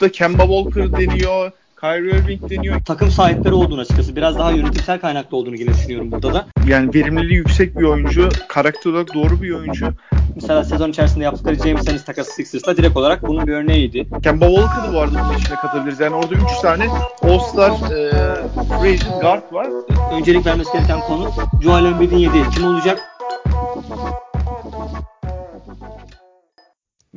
da Kemba Walker deniyor. Kyrie Irving deniyor. Takım sahipleri olduğunu açıkçası. Biraz daha yönetimsel kaynaklı olduğunu yine düşünüyorum burada da. Yani verimliliği yüksek bir oyuncu. Karakter olarak doğru bir oyuncu. Mesela sezon içerisinde yaptıkları James Ennis takası Sixers'la direkt olarak bunun bir örneğiydi. Kemba Walker'ı bu arada bunun içine katabiliriz. Yani orada 3 tane All-Star e, free guard var. Öncelik vermesi gereken konu Joel Embiid'in yediği kim olacak?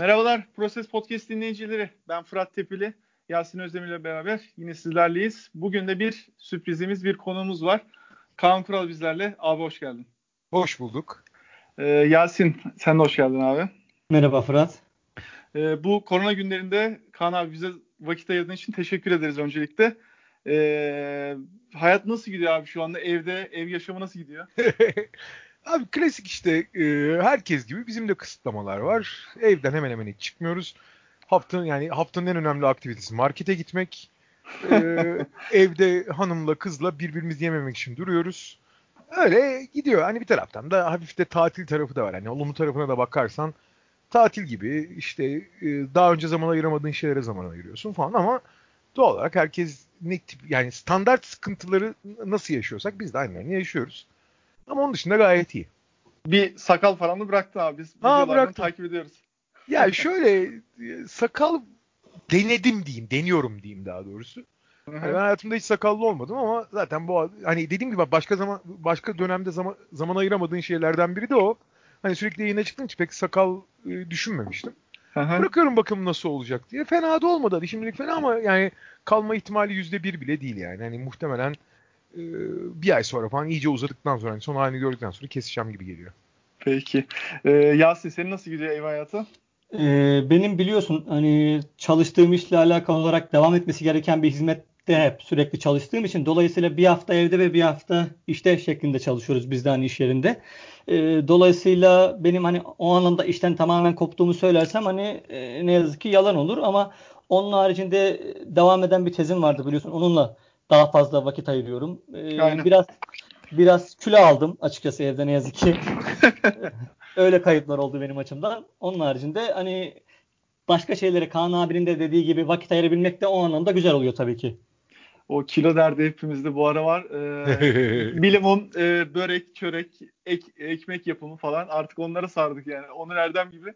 Merhabalar Proses Podcast dinleyicileri. Ben Fırat Tepili. Yasin Özdemir ile beraber yine sizlerleyiz. Bugün de bir sürprizimiz, bir konumuz var. Kaan Kural bizlerle. Abi hoş geldin. Hoş bulduk. Ee, Yasin sen de hoş geldin abi. Merhaba Fırat. Ee, bu korona günlerinde Kaan abi bize vakit ayırdığın için teşekkür ederiz öncelikle. Ee, hayat nasıl gidiyor abi şu anda? Evde, ev yaşamı nasıl gidiyor? abi klasik işte e, herkes gibi bizim de kısıtlamalar var. Evden hemen hemen hiç çıkmıyoruz. Haftanın yani haftanın en önemli aktivitesi markete gitmek. Ee, evde hanımla kızla birbirimizi yememek için duruyoruz. Öyle gidiyor. Hani bir taraftan da hafif de tatil tarafı da var. Hani olumlu tarafına da bakarsan tatil gibi işte e, daha önce zaman ayıramadığın şeylere zaman ayırıyorsun falan ama doğal olarak herkes ne tip yani standart sıkıntıları nasıl yaşıyorsak biz de aynılarını yaşıyoruz. Ama onun dışında gayet iyi. Bir sakal falan mı bıraktı abi? Biz ha, videolardan takip ediyoruz. Ya şöyle sakal denedim diyeyim, deniyorum diyeyim daha doğrusu. Yani ben hayatımda hiç sakallı olmadım ama zaten bu hani dediğim gibi başka zaman başka dönemde zaman zaman ayıramadığın şeylerden biri de o. Hani sürekli yayına çıktığım için pek sakal e, düşünmemiştim. Aha. Bırakıyorum bakalım nasıl olacak diye. Fena da olmadı hadi şimdilik fena ama yani kalma ihtimali yüzde bir bile değil yani. Hani muhtemelen e, bir ay sonra falan iyice uzadıktan sonra hani son halini gördükten sonra keseceğim gibi geliyor. Peki. Ee, Yasin senin nasıl gidiyor ev hayatı? Ee, benim biliyorsun hani çalıştığım işle alakalı olarak devam etmesi gereken bir hizmette hep sürekli çalıştığım için dolayısıyla bir hafta evde ve bir hafta işte şeklinde çalışıyoruz biz de hani iş yerinde. Ee, dolayısıyla benim hani o anlamda işten tamamen koptuğumu söylersem hani e, ne yazık ki yalan olur ama onun haricinde devam eden bir tezim vardı biliyorsun. Onunla daha fazla vakit ayırıyorum. Ee, biraz biraz kilo aldım açıkçası evde ne yazık ki. Öyle kayıplar oldu benim açımdan. Onun haricinde hani başka şeylere Kaan abinin de dediği gibi vakit ayırabilmek de o anlamda güzel oluyor tabii ki. O kilo derdi hepimizde bu ara var. Ee, minimum e, börek, çörek, ek, ekmek yapımı falan artık onlara sardık yani. Onur Erdem gibi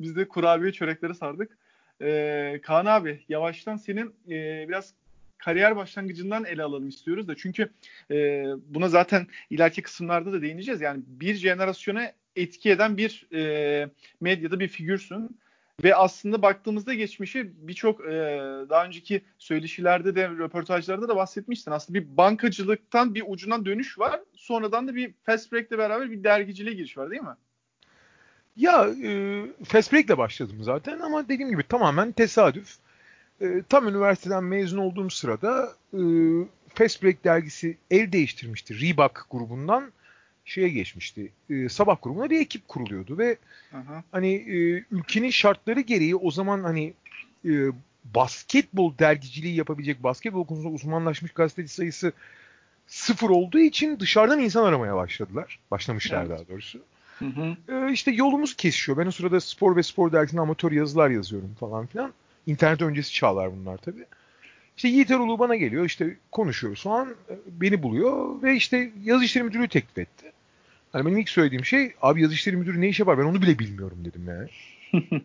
biz de kurabiye çörekleri sardık. Ee, Kaan abi yavaştan senin e, biraz kariyer başlangıcından ele alalım istiyoruz da çünkü e, buna zaten ileriki kısımlarda da değineceğiz. Yani bir jenerasyona etki eden bir e, medyada bir figürsün. Ve aslında baktığımızda geçmişi birçok e, daha önceki söyleşilerde de röportajlarda da bahsetmiştin. Aslında bir bankacılıktan bir ucundan dönüş var. Sonradan da bir Fast Break'le beraber bir dergiciliğe giriş var değil mi? Ya e, Fast Break'le başladım zaten ama dediğim gibi tamamen tesadüf. E, tam üniversiteden mezun olduğum sırada e, Fast Break dergisi el değiştirmişti Reebok grubundan şeye geçmişti. E, sabah grubuna bir ekip kuruluyordu ve Aha. hani e, ülkenin şartları gereği o zaman hani e, basketbol dergiciliği yapabilecek basketbol konusunda uzmanlaşmış gazeteci sayısı sıfır olduğu için dışarıdan insan aramaya başladılar. Başlamışlar evet. daha doğrusu. Hı hı. E, işte yolumuz kesişiyor. Ben o sırada spor ve spor dergisinde amatör yazılar yazıyorum falan filan. İnternet öncesi çağlar bunlar tabii. İşte Yiğit Erol'u bana geliyor işte konuşuyoruz falan beni buluyor ve işte yazı işleri müdürlüğü teklif etti. Hani benim ilk söylediğim şey abi yazı işleri müdürü ne işe var ben onu bile bilmiyorum dedim yani.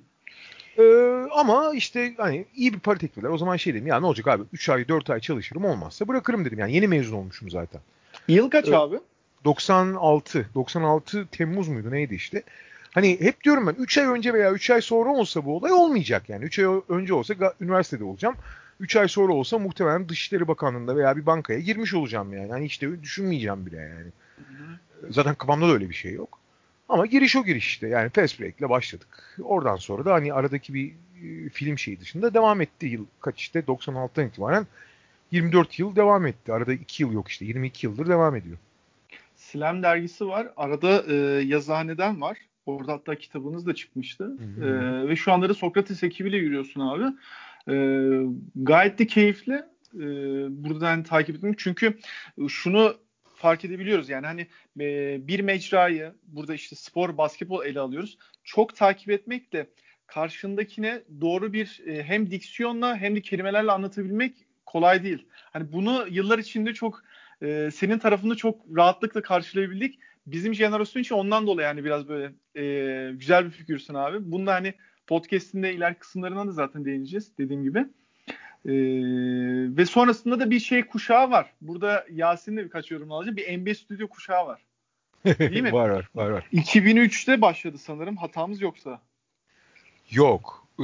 ee, ama işte hani iyi bir para teklifler. O zaman şey dedim ya ne olacak abi 3 ay 4 ay çalışırım olmazsa bırakırım dedim. Yani yeni mezun olmuşum zaten. Yıl kaç ee, abi? 96. 96 Temmuz muydu neydi işte. Hani hep diyorum ben 3 ay önce veya 3 ay sonra olsa bu olay olmayacak yani. 3 ay önce olsa üniversitede olacağım. 3 ay sonra olsa muhtemelen Dışişleri Bakanlığı'nda veya bir bankaya girmiş olacağım yani. Hani işte düşünmeyeceğim bile yani. Zaten kafamda da öyle bir şey yok. Ama giriş o giriş işte. Yani Fast Break'le başladık. Oradan sonra da hani aradaki bir e, film şeyi dışında devam etti. Yıl kaç işte 96'dan itibaren 24 yıl devam etti. Arada 2 yıl yok işte. 22 yıldır devam ediyor. Slam dergisi var. Arada e, yazıhaneden var. Orada hatta kitabınız da çıkmıştı. E, ve şu anda da Sokrates ekibiyle yürüyorsun abi. E, gayet de keyifli. E, buradan takip ettim. Çünkü şunu fark edebiliyoruz. Yani hani e, bir mecrayı burada işte spor, basketbol ele alıyoruz. Çok takip etmek de karşındakine doğru bir e, hem diksiyonla hem de kelimelerle anlatabilmek kolay değil. Hani bunu yıllar içinde çok e, senin tarafında çok rahatlıkla karşılayabildik. Bizim jenerasyon için ondan dolayı yani biraz böyle e, güzel bir figürsün abi. Bunda hani podcast'in de ileriki kısımlarına da zaten değineceğiz dediğim gibi. Ee, ve sonrasında da bir şey kuşağı var. Burada Yasin'le birkaç yorum alacağım. Bir NBA Studio kuşağı var. Değil mi? var var var var. 2003'te başladı sanırım. Hatamız yoksa. Yok. Ee,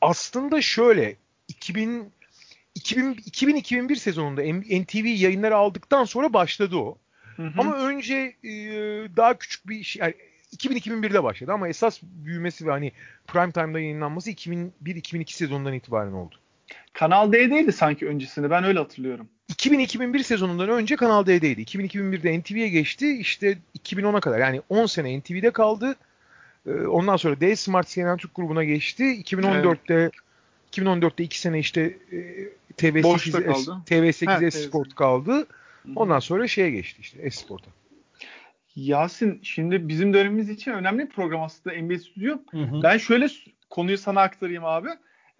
aslında şöyle 2000 2000 2000-2001 sezonunda NTV yayınları aldıktan sonra başladı o. Hı hı. Ama önce e, daha küçük bir şey yani 2000-2001'de başladı ama esas büyümesi ve hani prime time'da yayınlanması 2001-2002 sezonundan itibaren oldu. Kanal D'deydi sanki öncesinde. Ben öyle hatırlıyorum. 2000-2001 sezonundan önce Kanal D'deydi. 2000-2001'de NTV'ye geçti. İşte 2010'a kadar yani 10 sene NTV'de kaldı. Ee, ondan sonra D Smart CNN Türk grubuna geçti. 2014'te evet. 2014'te 2 sene işte e, TV8 kaldı. TV8 Esport kaldı. Ondan sonra şeye geçti işte Esport'a. Yasin şimdi bizim dönemimiz için önemli bir program aslında NBA Studio. Hı hı. Ben şöyle konuyu sana aktarayım abi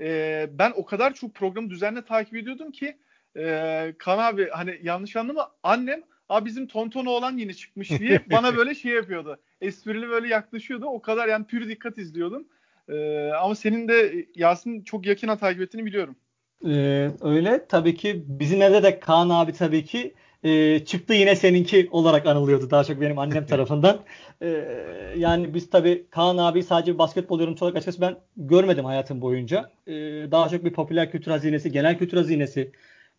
e, ben o kadar çok programı düzenli takip ediyordum ki e, Kan abi hani yanlış anlama annem abi bizim Tonton olan yeni çıkmış diye bana böyle şey yapıyordu. Esprili böyle yaklaşıyordu. O kadar yani pür dikkat izliyordum. E, ama senin de Yasin çok yakına takip ettiğini biliyorum. Ee, öyle. Tabii ki bizim evde de Kaan abi tabii ki e, çıktı yine seninki olarak anılıyordu daha çok benim annem tarafından. E, yani biz tabii Kaan abi sadece basketbol yorumcu olarak açıkçası ben görmedim hayatım boyunca. E, daha çok bir popüler kültür hazinesi, genel kültür hazinesi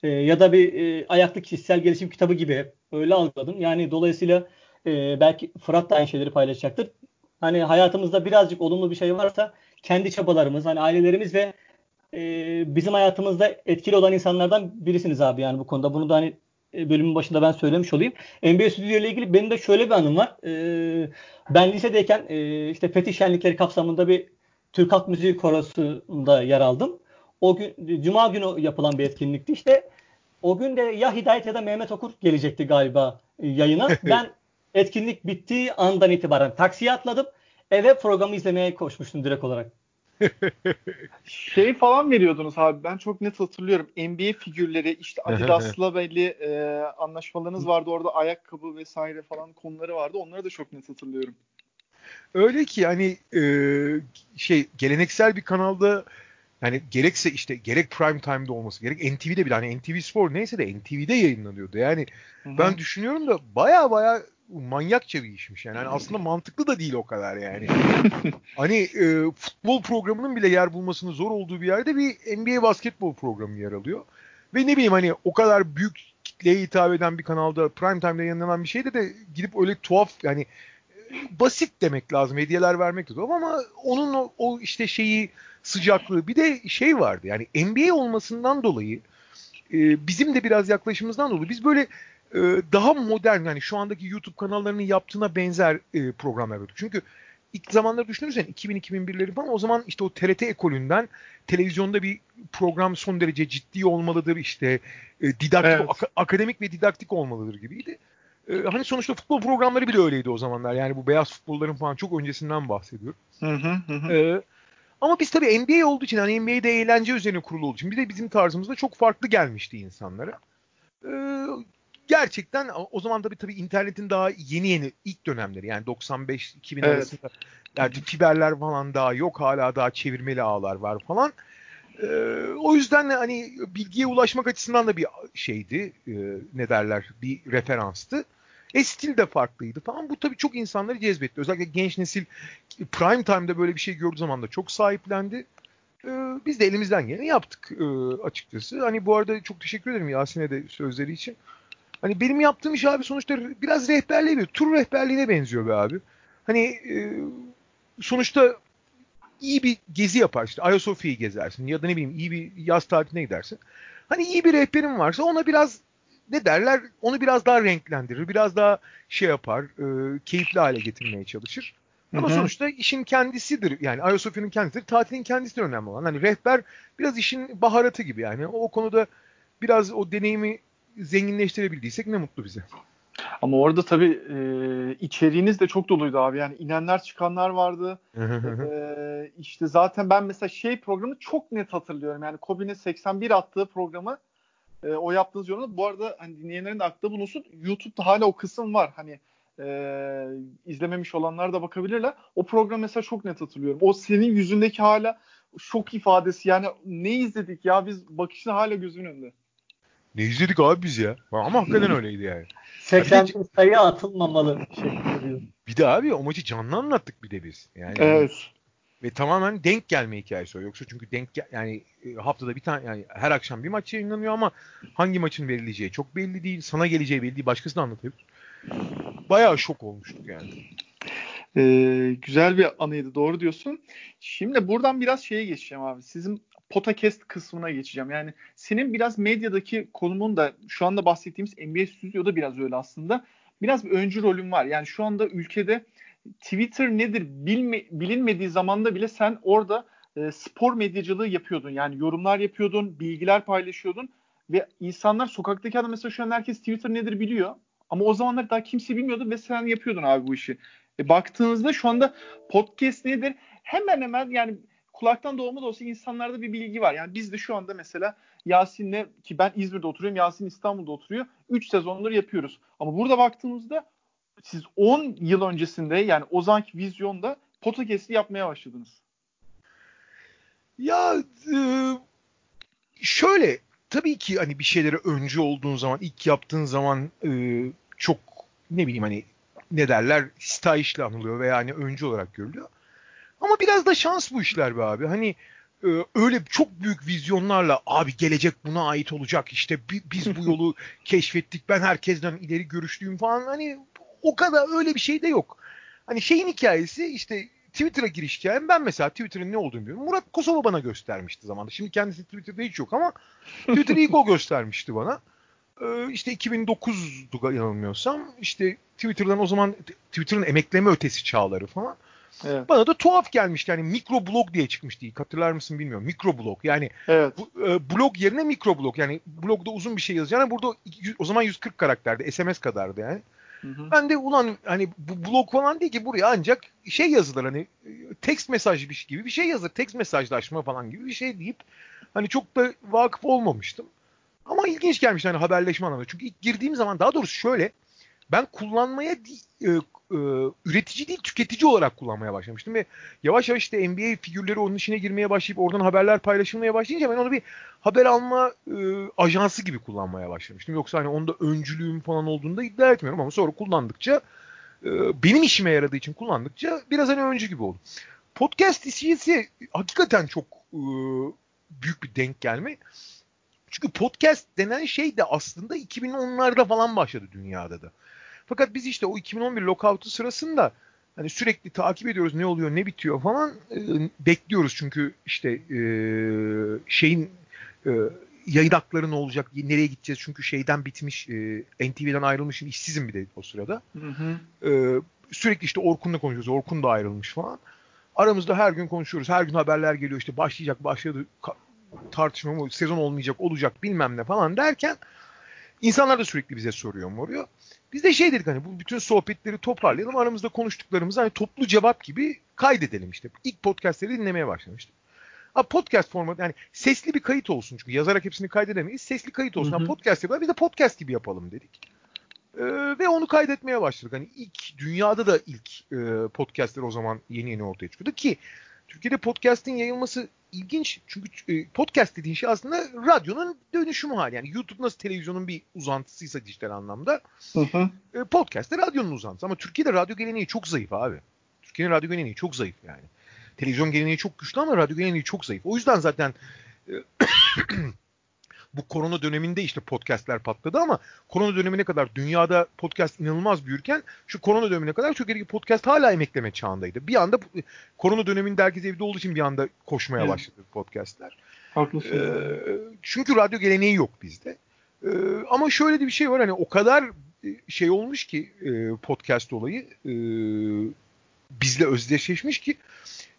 e, ya da bir e, ayaklı kişisel gelişim kitabı gibi öyle algıladım. Yani dolayısıyla e, belki Fırat da aynı şeyleri paylaşacaktır. Hani hayatımızda birazcık olumlu bir şey varsa kendi çabalarımız, hani ailelerimiz ve e, bizim hayatımızda etkili olan insanlardan birisiniz abi yani bu konuda. Bunu da hani bölümün başında ben söylemiş olayım. NBA Stüdyo ile ilgili benim de şöyle bir anım var. Ee, ben lisedeyken e, işte Fetih Şenlikleri kapsamında bir Türk Halk Müziği Korosu'nda yer aldım. O gün Cuma günü yapılan bir etkinlikti. İşte o gün de ya Hidayet ya da Mehmet Okur gelecekti galiba e, yayına. Ben etkinlik bittiği andan itibaren taksiye atladım. Eve programı izlemeye koşmuştum direkt olarak şey falan veriyordunuz abi. Ben çok net hatırlıyorum. NBA figürleri işte Adidas'la belli e, anlaşmalarınız vardı. Orada ayakkabı vesaire falan konuları vardı. Onları da çok net hatırlıyorum. Öyle ki hani e, şey geleneksel bir kanalda yani gerekse işte gerek prime time'da olması gerek NTV'de bile hani NTV Spor neyse de NTV'de yayınlanıyordu. Yani Hı-hı. ben düşünüyorum da baya baya manyakça bir işmiş yani. yani aslında mantıklı da değil o kadar yani. hani e, futbol programının bile yer bulmasının zor olduğu bir yerde bir NBA basketbol programı yer alıyor. Ve ne bileyim hani o kadar büyük kitleye hitap eden bir kanalda prime time'da yayınlanan bir şeyde de gidip öyle tuhaf yani basit demek lazım. Hediyeler vermek de ama onun o, o işte şeyi sıcaklığı bir de şey vardı yani NBA olmasından dolayı e, bizim de biraz yaklaşımımızdan dolayı biz böyle e, daha modern yani şu andaki YouTube kanallarının yaptığına benzer e, programlar yapıyorduk. Çünkü ilk zamanları düşünürsen 2000-2001'leri falan o zaman işte o TRT ekolünden televizyonda bir program son derece ciddi olmalıdır işte e, didaktik evet. ak- akademik ve didaktik olmalıdır gibiydi. E, hani sonuçta futbol programları bile öyleydi o zamanlar. Yani bu beyaz futbolların falan çok öncesinden bahsediyorum. Hı hı hı. E, ama biz tabii NBA olduğu için hani NBA'de eğlence üzerine kurulu olduğu için bir de bizim tarzımızda çok farklı gelmişti insanlara. E, gerçekten o zaman da bir tabii internetin daha yeni yeni ilk dönemleri yani 95-2000 evet. arasında yani fiberler falan daha yok hala daha çevirmeli ağlar var falan. Ee, o yüzden de hani bilgiye ulaşmak açısından da bir şeydi e, ne derler bir referanstı. E stil de farklıydı falan. Bu tabii çok insanları cezbetti. Özellikle genç nesil prime time'da böyle bir şey gördüğü zaman da çok sahiplendi. Ee, biz de elimizden geleni yaptık e, açıkçası. Hani bu arada çok teşekkür ederim Yasin'e de sözleri için. Hani benim yaptığım iş abi sonuçta biraz rehberliğe bir tur rehberliğine benziyor be abi. Hani e, sonuçta iyi bir gezi yapar işte Ayasofya'yı gezersin ya da ne bileyim iyi bir yaz tatiline gidersin. Hani iyi bir rehberin varsa ona biraz ne derler onu biraz daha renklendirir, biraz daha şey yapar, e, keyifli hale getirmeye çalışır. Ama Hı-hı. sonuçta işin kendisidir. Yani Ayasofya'nın kendisidir. Tatilin kendisidir önemli olan. Hani rehber biraz işin baharatı gibi yani. O konuda biraz o deneyimi zenginleştirebildiysek ne mutlu bize. Ama orada tabii e, içeriğiniz de çok doluydu abi. Yani inenler çıkanlar vardı. e, işte zaten ben mesela şey programı çok net hatırlıyorum. Yani Kobe'nin 81 attığı programı e, o yaptığınız yorumda. Bu arada hani dinleyenlerin de aklında bulunsun. YouTube'da hala o kısım var. Hani e, izlememiş olanlar da bakabilirler. O program mesela çok net hatırlıyorum. O senin yüzündeki hala şok ifadesi. Yani ne izledik ya biz bakışın hala gözümün önünde. Ne izledik abi biz ya? Ama hakikaten öyleydi yani. 80 bir sayı atılmamalı şeklinde diyor. Bir de abi o maçı canlı anlattık bir de biz. Yani Evet. ve tamamen denk gelme hikayesi o. Yoksa çünkü denk yani e, haftada bir tane yani her akşam bir maç yayınlanıyor ama hangi maçın verileceği çok belli değil. Sana geleceği belli değil. Başkasına anlatıyor. Bayağı şok olmuştuk yani. Ee, güzel bir anıydı doğru diyorsun. Şimdi buradan biraz şeye geçeceğim abi. Sizin podcast kısmına geçeceğim. Yani senin biraz medyadaki konumun da şu anda bahsettiğimiz NBA Stüdyo'da biraz öyle aslında. Biraz bir öncü rolün var. Yani şu anda ülkede Twitter nedir bilme, bilinmediği zamanda bile sen orada e, spor medyacılığı yapıyordun. Yani yorumlar yapıyordun, bilgiler paylaşıyordun ve insanlar sokaktaki adam mesela şu an herkes Twitter nedir biliyor. Ama o zamanlar daha kimse bilmiyordu ve sen yapıyordun abi bu işi. E, baktığınızda şu anda podcast nedir? Hemen hemen yani kulaktan doğma da olsa insanlarda bir bilgi var. Yani biz de şu anda mesela Yasin'le ki ben İzmir'de oturuyorum, Yasin İstanbul'da oturuyor. 3 sezondur yapıyoruz. Ama burada baktığımızda siz 10 yıl öncesinde yani o zamanki vizyonda podcast'i yapmaya başladınız. Ya e, şöyle tabii ki hani bir şeylere öncü olduğun zaman ilk yaptığın zaman e, çok ne bileyim hani ne derler stylish'le anılıyor veya hani öncü olarak görülüyor. Ama biraz da şans bu işler be abi. Hani e, öyle çok büyük vizyonlarla abi gelecek buna ait olacak işte bi- biz bu yolu keşfettik ben herkesten ileri görüşlüyüm falan hani o kadar öyle bir şey de yok. Hani şeyin hikayesi işte Twitter'a giriş hikayem ben mesela Twitter'ın ne olduğunu biliyorum. Murat Kosova bana göstermişti zamanında. Şimdi kendisi Twitter'da hiç yok ama Twitter'ı ilk o göstermişti bana. Ee, işte 2009'du yanılmıyorsam. İşte Twitter'dan o zaman Twitter'ın emekleme ötesi çağları falan. Evet. Bana da tuhaf gelmişti. Yani mikroblog diye çıkmıştı. Hatırlar mısın bilmiyorum. Mikroblog. Yani Evet. bu, e, blog yerine mikroblog. Yani blogda uzun bir şey yazacağına burada o zaman 140 karakterdi. SMS kadardı yani. Hı hı. Ben de ulan hani bu blog falan değil ki buraya ancak şey yazılır hani e, text mesaj bir şey gibi bir şey yazılır. Text mesajlaşma falan gibi bir şey deyip hani çok da vakıf olmamıştım. Ama ilginç gelmiş hani haberleşme anlamında. Çünkü ilk girdiğim zaman daha doğrusu şöyle ben kullanmaya e, e, üretici değil tüketici olarak kullanmaya başlamıştım ve yavaş yavaş işte NBA figürleri onun içine girmeye başlayıp oradan haberler paylaşılmaya başlayınca ben onu bir haber alma e, ajansı gibi kullanmaya başlamıştım. Yoksa hani onda öncülüğüm falan olduğunu da iddia etmiyorum ama sonra kullandıkça benim işime yaradığı için kullandıkça biraz hani öncü gibi oldu. Podcast hissiyesi hakikaten çok büyük bir denk gelme. Çünkü podcast denen şey de aslında 2010'larda falan başladı dünyada da. Fakat biz işte o 2011 lockout'u sırasında hani sürekli takip ediyoruz ne oluyor ne bitiyor falan e, bekliyoruz çünkü işte e, şeyin e, yayın hakları ne olacak nereye gideceğiz çünkü şeyden bitmiş e, NTV'den ayrılmışım işsizim bir de o sırada. Hı hı. Ee, sürekli işte Orkun'la konuşuyoruz. Orkun da ayrılmış falan. Aramızda her gün konuşuyoruz. Her gün haberler geliyor. İşte başlayacak, başladı tartışma mı, sezon olmayacak, olacak bilmem ne falan derken insanlar da sürekli bize soruyor moruyor. Biz de şey dedik hani bu bütün sohbetleri toparlayalım. Aramızda konuştuklarımızı hani toplu cevap gibi kaydedelim işte. İlk podcastleri dinlemeye başlamıştık. Ha podcast formatı yani sesli bir kayıt olsun çünkü yazarak hepsini kaydedemeyiz. Sesli kayıt olsun. Hı hı. Ha, podcast yapalım. Biz de podcast gibi yapalım dedik. Ee, ve onu kaydetmeye başladık. Hani ilk dünyada da ilk e, podcastler o zaman yeni yeni ortaya çıkıyordu ki Türkiye'de podcast'in yayılması ilginç. Çünkü e, podcast dediğin şey aslında radyonun dönüşümü hali. Yani YouTube nasıl televizyonun bir uzantısıysa dijital anlamda Hı hı. e, podcast de radyonun uzantısı. Ama Türkiye'de radyo geleneği çok zayıf abi. Türkiye'nin radyo geleneği çok zayıf yani. Televizyon geleneği çok güçlü ama radyo geleneği çok zayıf. O yüzden zaten e, bu korona döneminde işte podcastler patladı ama korona dönemine kadar dünyada podcast inanılmaz büyürken şu korona dönemine kadar Türkiye'deki podcast hala emekleme çağındaydı. Bir anda korona döneminde herkes evde olduğu için bir anda koşmaya Evet. başladı podcastler. Haklısın. Ee, çünkü radyo geleneği yok bizde. Ee, ama şöyle de bir şey var hani o kadar e, şey olmuş ki e, podcast olayı e, bizle özdeşleşmiş ki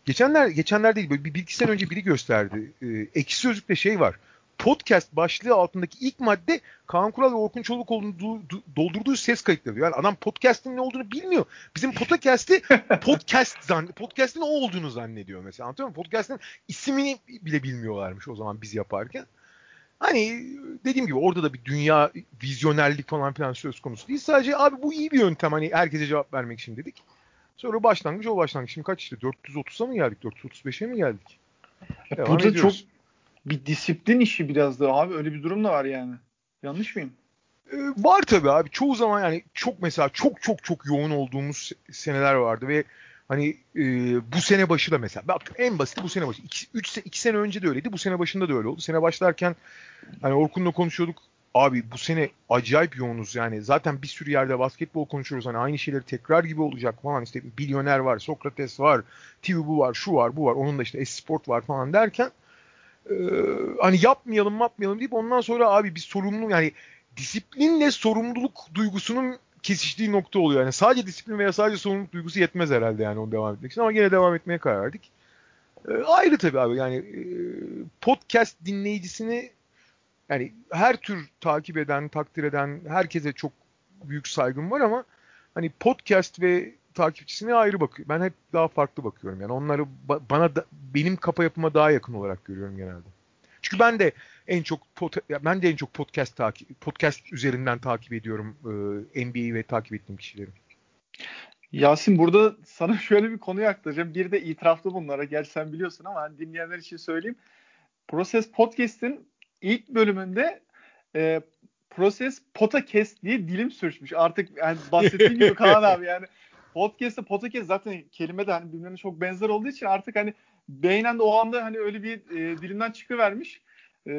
geçenler geçenler değil böyle bir, bir iki sene önce biri gösterdi. E, ekşi sözlükte şey var. Podcast başlığı altındaki ilk madde Kaan Kural ve Orkun Çolakoğlu'nun doldurduğu ses kayıtları. Yani adam podcast'in ne olduğunu bilmiyor. Bizim podcast'i podcast zan podcast'in o olduğunu zannediyor mesela. Anlatıyor muyum? Podcast'in ismini bile bilmiyorlarmış o zaman biz yaparken. Hani dediğim gibi orada da bir dünya vizyonerlik falan filan söz konusu değil. Sadece abi bu iyi bir yöntem hani herkese cevap vermek için dedik. Sonra başlangıç o başlangıç. Şimdi kaç işte 430'a mı geldik? 435'e mi geldik? Ya burada ediyoruz. çok bir disiplin işi biraz da abi. Öyle bir durum da var yani. Yanlış mıyım? Ee, var tabii abi. Çoğu zaman yani çok mesela çok çok çok yoğun olduğumuz seneler vardı ve hani e, bu sene başı da mesela bak en basit bu sene başı 3 2 sene önce de öyleydi. Bu sene başında da öyle oldu. Sene başlarken hani Orkun'la konuşuyorduk. Abi bu sene acayip yoğunuz yani. Zaten bir sürü yerde basketbol konuşuyoruz. Hani aynı şeyleri tekrar gibi olacak falan. İşte Bilyoner var, Sokrates var, TV bu var, şu var, bu var. Onun da işte Esport var falan derken e, hani yapmayalım yapmayalım deyip ondan sonra abi bir sorumlu yani disiplinle sorumluluk duygusunun kesiştiği nokta oluyor. Yani sadece disiplin veya sadece sorumluluk duygusu yetmez herhalde yani onu devam etmek için ama yine devam etmeye karar verdik. E, ayrı tabii abi yani e, podcast dinleyicisini yani her tür takip eden, takdir eden herkese çok büyük saygım var ama hani podcast ve takipçisine ayrı bakıyor. Ben hep daha farklı bakıyorum. Yani onları bana da, benim kafa yapıma daha yakın olarak görüyorum genelde. Çünkü ben de en çok ben de en çok podcast takip podcast üzerinden takip ediyorum e, NBA'yi ve takip ettiğim kişileri. Yasin burada sana şöyle bir konuyu aktaracağım. Bir de itiraflı bunlara. Gel sen biliyorsun ama hani dinleyenler için söyleyeyim. Proses Podcast'in ilk bölümünde e, Proses Podcast diye dilim sürçmüş. Artık yani bahsettiğim gibi Kaan abi yani podcast'te podcast zaten kelime de hani birbirine çok benzer olduğu için artık hani beynen de o anda hani öyle bir e, dilinden çıkıvermiş. E,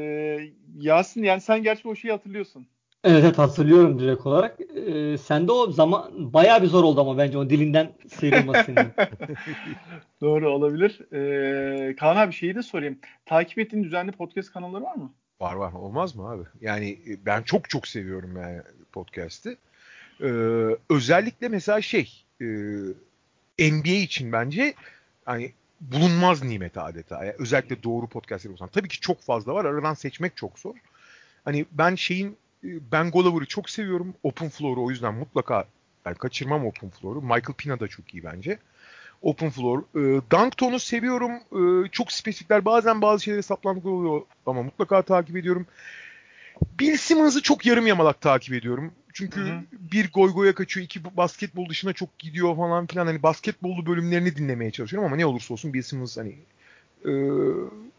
Yasin yani sen gerçi o şeyi hatırlıyorsun. Evet, evet hatırlıyorum direkt olarak. Ee, sende o zaman bayağı bir zor oldu ama bence o dilinden sıyrılması. Doğru olabilir. Ee, Kaan abi şeyi de sorayım. Takip ettiğin düzenli podcast kanalları var mı? Var var. Olmaz mı abi? Yani e, ben çok çok seviyorum yani podcast'i. Ee, özellikle mesela şey e, NBA için bence hani bulunmaz nimet adeta. Yani özellikle doğru podcast yapıyorsan. Tabii ki çok fazla var. Aradan seçmek çok zor. Hani ben şeyin e, ben Golover'ı çok seviyorum. Open Floor'u o yüzden mutlaka yani kaçırmam Open Floor'u. Michael Pina da çok iyi bence. Open Floor. E, Dunkton'u seviyorum. E, çok spesifikler. Bazen bazı şeyleri saplantılı oluyor ama mutlaka takip ediyorum. Bill Simmons'ı çok yarım yamalak takip ediyorum. Çünkü Hı-hı. bir goy goya kaçıyor, iki basketbol dışına çok gidiyor falan filan. Hani basketbollu bölümlerini dinlemeye çalışıyorum ama ne olursa olsun Bill Simmons hani e,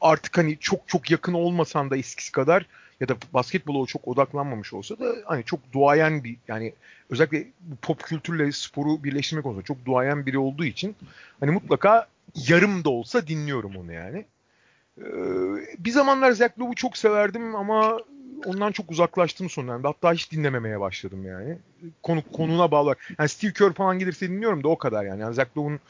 artık hani çok çok yakın olmasan da eskisi kadar ya da basketbola çok odaklanmamış olsa da hani çok duayen bir yani özellikle pop kültürle sporu birleştirmek konusunda çok duayen biri olduğu için hani mutlaka yarım da olsa dinliyorum onu yani. Ee, bir zamanlar Zach Lowe'u çok severdim ama ondan çok uzaklaştım son dönemde. Hatta hiç dinlememeye başladım yani. Konu konuna bağlı. Yani Steve Kerr falan gelirse dinliyorum da o kadar yani. yani Zach Lowe'un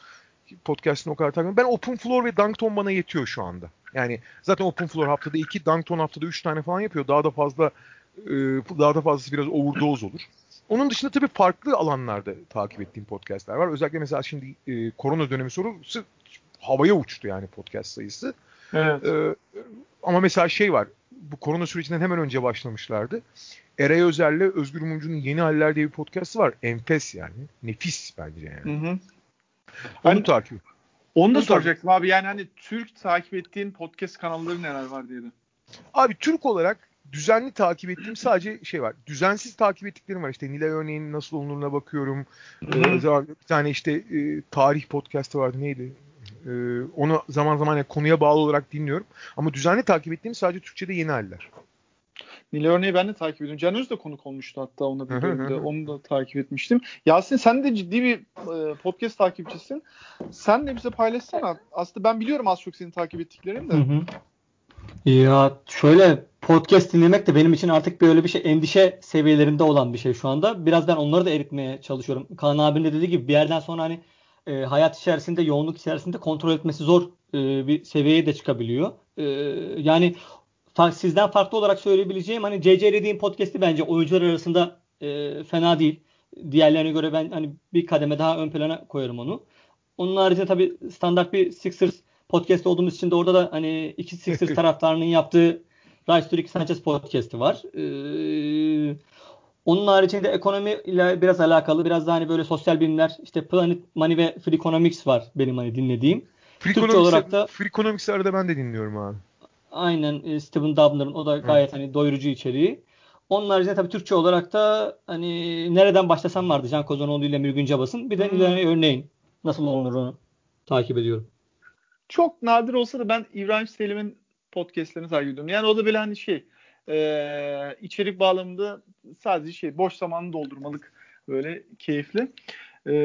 podcastını o kadar takmıyorum. Ben Open Floor ve Dunkton bana yetiyor şu anda. Yani zaten Open Floor haftada 2, Dunkton haftada 3 tane falan yapıyor. Daha da fazla e, daha da fazlası biraz overdose olur. Onun dışında tabii farklı alanlarda takip ettiğim podcastler var. Özellikle mesela şimdi e, korona dönemi sorusu havaya uçtu yani podcast sayısı. Evet. E, ama mesela şey var bu korona sürecinden hemen önce başlamışlardı. Eray Özer'le Özgür Mumcu'nun Yeni Haller diye bir podcast'ı var. Enfes yani. Nefis bence yani. Hı hı. Onu hani, takip Onu da Onu soracaktım takip. abi. Yani hani Türk takip ettiğin podcast kanalları neler var diye de. Abi Türk olarak düzenli takip ettiğim sadece şey var. Düzensiz takip ettiklerim var. İşte Nilay örneğin nasıl olunuruna bakıyorum. Ee, bir tane işte e, tarih podcast'ı vardı. Neydi? Ee, onu zaman zaman yani konuya bağlı olarak dinliyorum. Ama düzenli takip ettiğim sadece Türkçe'de yeni haller. Nil örneği ben de takip ediyorum. Can Öz de konuk olmuştu hatta ona bir bölümde. Onu da takip etmiştim. Yasin sen de ciddi bir e, podcast takipçisin. Sen de bize paylaşsana. Aslında ben biliyorum az çok senin takip ettiklerini de. Hı hı. Ya şöyle podcast dinlemek de benim için artık böyle bir şey endişe seviyelerinde olan bir şey şu anda. Biraz ben onları da eritmeye çalışıyorum. Kaan abinin de dediği gibi bir yerden sonra hani e, hayat içerisinde, yoğunluk içerisinde kontrol etmesi zor e, bir seviyeye de çıkabiliyor. E, yani sizden farklı olarak söyleyebileceğim hani CC dediğim podcast'i bence oyuncular arasında e, fena değil. Diğerlerine göre ben hani bir kademe daha ön plana koyarım onu. Onun haricinde tabii standart bir Sixers podcast olduğumuz için de orada da hani iki Sixers taraftarının yaptığı Rice to Ricky Sanchez podcast'i var. Ee, onun haricinde ekonomi ile biraz alakalı biraz daha hani böyle sosyal bilimler işte Planet Money ve Free Economics var benim hani dinlediğim. Free Türkçe olarak da Free Economics'i arada ben de dinliyorum abi. Aynen e, Stephen Dubner'ın o da gayet hani doyurucu içeriği. Onun haricinde tabii Türkçe olarak da hani nereden başlasam vardı Can Kozanoğlu ile Mürgün Cabas'ın. Bir de Hmm. örneğin nasıl olunur onu takip ediyorum. Çok nadir olsa da ben İbrahim Selim'in podcastlerini takip ediyorum. Yani o da böyle hani şey e, içerik bağlamında sadece şey boş zamanını doldurmalık böyle keyifli. E,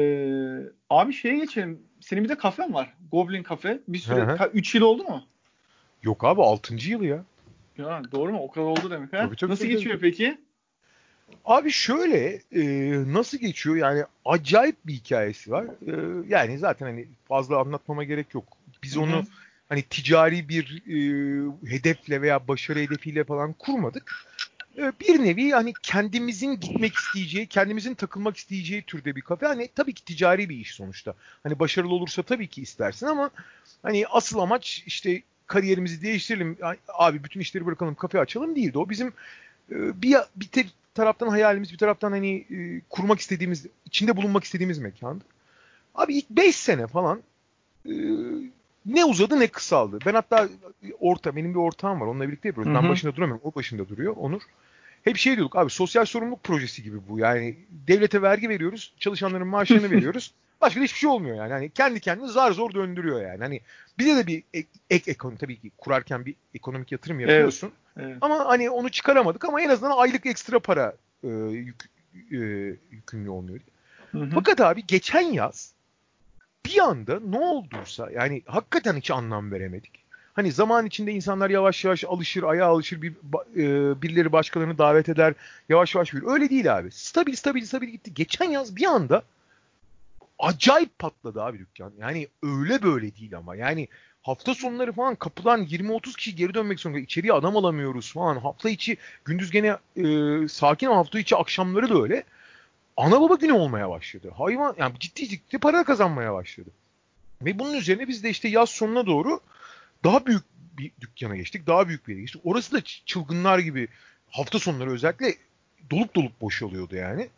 abi şeye geçelim. Senin bir de kafen var. Goblin Cafe. Bir süre Hı hı. 3 yıl oldu mu? Yok abi 6. yıl ya. Ya doğru mu? O kadar oldu demek. Ha? Tabii, tabii, Nasıl tabii, geçiyor peki? Abi şöyle e, nasıl geçiyor yani acayip bir hikayesi var. E, yani zaten hani fazla anlatmama gerek yok. Biz Hı hı. Hani ticari bir e, hedefle veya başarı hedefiyle falan kurmadık. E, bir nevi hani kendimizin gitmek isteyeceği, kendimizin takılmak isteyeceği türde bir kafe. Hani tabii ki ticari bir iş sonuçta. Hani başarılı olursa tabii ki istersin ama hani asıl amaç işte kariyerimizi değiştirelim. Abi bütün işleri bırakalım, kafe açalım değildi. O bizim e, bir, bir te- taraftan hayalimiz, bir taraftan hani e, kurmak istediğimiz, içinde bulunmak istediğimiz mekandı. Abi ilk 5 sene falan e, ne uzadı ne kısaldı. Ben hatta orta, benim bir ortağım var. Onunla birlikte yapıyoruz. Ben başında duramıyorum. O başında duruyor. Onur. Hep şey diyorduk abi sosyal sorumluluk projesi gibi bu. Yani devlete vergi veriyoruz. Çalışanların maaşlarını veriyoruz. Başka hiçbir şey olmuyor yani. Hani kendi kendini zar zor döndürüyor yani. Hani bize de bir ek, ek ekonomi tabii ki kurarken bir ekonomik yatırım yapıyorsun. Evet. Ama hani onu çıkaramadık ama en azından aylık ekstra para e, yük, e, yükümlü olmuyor. Hı hı. Fakat abi geçen yaz bir anda ne olduysa yani hakikaten hiç anlam veremedik. Hani zaman içinde insanlar yavaş yavaş alışır, ayağa alışır, bir, e, birileri başkalarını davet eder, yavaş yavaş büyür. Öyle değil abi. Stabil, stabil, stabil gitti. Geçen yaz bir anda acayip patladı abi dükkan. Yani öyle böyle değil ama. Yani hafta sonları falan kapıdan 20-30 kişi geri dönmek zorunda. İçeriye adam alamıyoruz falan. Hafta içi gündüz gene e, sakin ama hafta içi akşamları da öyle. Ana baba günü olmaya başladı. Hayvan yani ciddi ciddi para kazanmaya başladı. Ve bunun üzerine biz de işte yaz sonuna doğru daha büyük bir dükkana geçtik. Daha büyük bir yere geçtik. Orası da çılgınlar gibi hafta sonları özellikle dolup dolup boşalıyordu yani.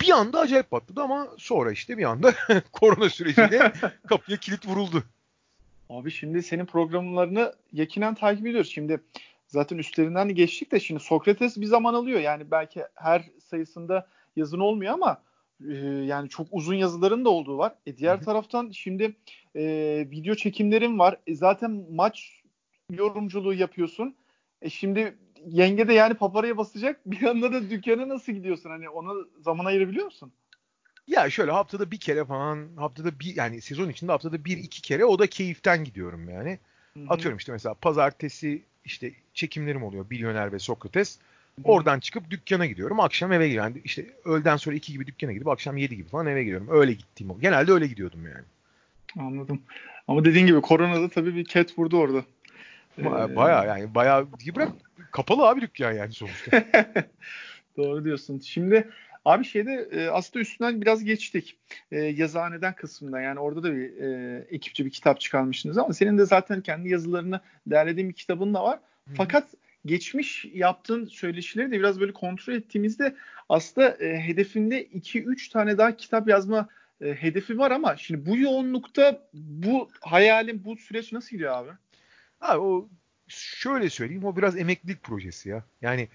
Bir anda acayip patladı ama sonra işte bir anda korona süreciyle kapıya kilit vuruldu. Abi şimdi senin programlarını yakinen takip ediyoruz. Şimdi zaten üstlerinden de geçtik de şimdi Sokrates bir zaman alıyor. Yani belki her sayısında yazın olmuyor ama e, yani çok uzun yazıların da olduğu var. E, diğer taraftan şimdi e, video çekimlerin var. E, zaten maç yorumculuğu yapıyorsun. E şimdi yenge de yani paparaya basacak. Bir anda da dükkana nasıl gidiyorsun? Hani ona zaman ayırabiliyor musun? Ya şöyle haftada bir kere falan haftada bir yani sezon içinde haftada bir iki kere o da keyiften gidiyorum yani. Hı hı. Atıyorum işte mesela pazartesi işte çekimlerim oluyor Milyoner ve Sokrates. Hı hı. Oradan çıkıp dükkana gidiyorum. Akşam eve giriyorum. Yani işte öğleden sonra 2 gibi dükkana gidip akşam 7 gibi falan eve giriyorum. Öyle gittiğim oldu. Genelde öyle gidiyordum yani. Anladım. Ama dediğin gibi koronada tabii bir ket vurdu orada. Ee, Bayağı yani bayağı bırak kapalı abi dükkan yani sonuçta. Doğru diyorsun. Şimdi abi şeyde e, aslında üstünden biraz geçtik. E, yazıhaneden kısmında yani orada da bir e, ekipçe bir kitap çıkarmışsınız ama senin de zaten kendi yazılarını derlediğin bir kitabın da var. Fakat geçmiş yaptığın söyleşileri de biraz böyle kontrol ettiğimizde aslında e, hedefinde 2-3 tane daha kitap yazma e, hedefi var ama şimdi bu yoğunlukta bu hayalin bu süreç nasıl gidiyor abi? Abi o şöyle söyleyeyim o biraz emeklilik projesi ya. Yani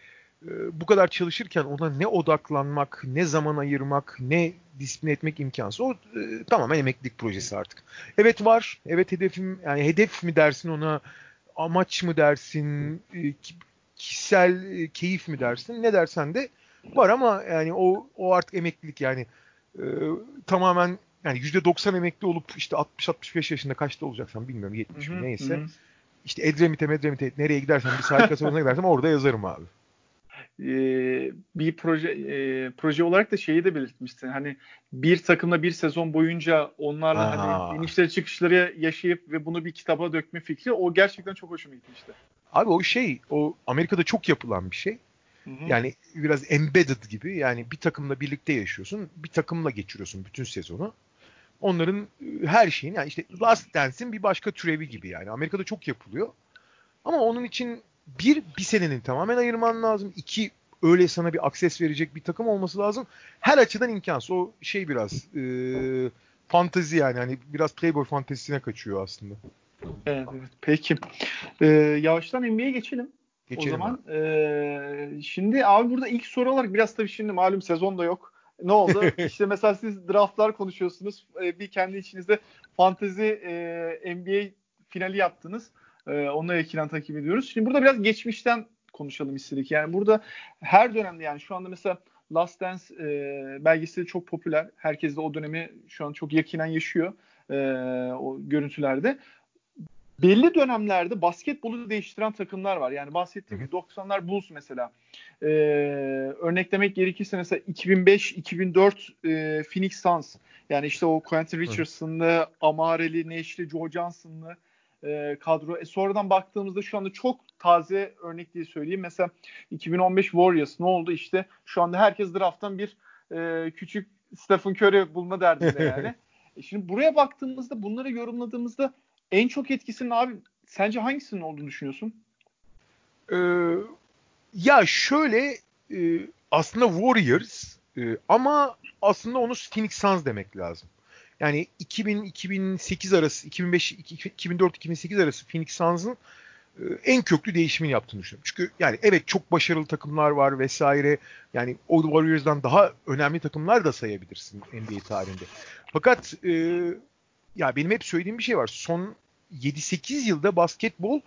e, bu kadar çalışırken ona ne odaklanmak, ne zaman ayırmak, ne disiplin etmek imkansız. O e, tamamen emeklilik projesi artık. Evet var. Evet hedefim yani hedef mi dersin ona amaç mı dersin e, ki- kişisel e, keyif mi dersin ne dersen de var ama yani o o artık emeklilik yani e, tamamen yani %90 emekli olup işte 60-65 yaşında kaçta olacaksan bilmiyorum 70 mi neyse. hı hı. İşte Edremit'e Medremit'e nereye gidersem bir sahil kasabasına gidersem orada yazarım abi. Bir proje e, proje olarak da şeyi de belirtmiştin. Hani bir takımla bir sezon boyunca onlarla Aa. hani inişleri çıkışları yaşayıp ve bunu bir kitaba dökme fikri o gerçekten çok hoşuma gitmişti. Abi o şey o Amerika'da çok yapılan bir şey. Hı hı. Yani biraz embedded gibi yani bir takımla birlikte yaşıyorsun. Bir takımla geçiriyorsun bütün sezonu. Onların her şeyin yani işte Last Dance'in bir başka türevi gibi yani. Amerika'da çok yapılıyor. Ama onun için bir, bir senenin tamamen ayırman lazım. İki, öyle sana bir akses verecek bir takım olması lazım. Her açıdan imkansız. O şey biraz e, fantezi yani. Hani biraz Playboy fantezisine kaçıyor aslında. Evet, evet. Peki. Ee, yavaştan NBA'ye geçelim. Geçelim o zaman e, şimdi abi burada ilk soru olarak biraz tabii şimdi malum sezon da yok. Ne oldu? işte mesela siz draftlar konuşuyorsunuz. E, bir kendi içinizde fantezi e, NBA finali yaptınız. E, onunla ilgilenen takip ediyoruz. Şimdi burada biraz geçmişten konuşalım istedik. Yani burada her dönemde yani şu anda mesela Last Dance e, belgeseli çok popüler. Herkes de o dönemi şu an çok yakinen yaşıyor e, o görüntülerde belli dönemlerde basketbolu değiştiren takımlar var. Yani bahsettiğim gibi 90'lar Bulls mesela. Ee, örneklemek gerekirse mesela 2005-2004 e, Phoenix Suns. Yani işte o Quentin Richardson'lı, Amareli, Neşli, Joe Johnson'lı e, kadro. E, sonradan baktığımızda şu anda çok taze örnek diye söyleyeyim. Mesela 2015 Warriors ne oldu işte şu anda herkes drafttan bir e, küçük Stephen Curry bulma derdinde yani. e, şimdi buraya baktığımızda bunları yorumladığımızda en çok etkisinin abi sence hangisinin olduğunu düşünüyorsun? Ee, ya şöyle e, aslında Warriors e, ama aslında onu Phoenix Suns demek lazım. Yani 2000-2008 arası, 2005-2004-2008 arası Phoenix Suns'ın e, en köklü değişimini yaptığını düşünüyorum. Çünkü yani evet çok başarılı takımlar var vesaire. Yani o Warriors'dan daha önemli takımlar da sayabilirsin NBA tarihinde. Fakat e, ya benim hep söylediğim bir şey var. Son 7-8 yılda basketbol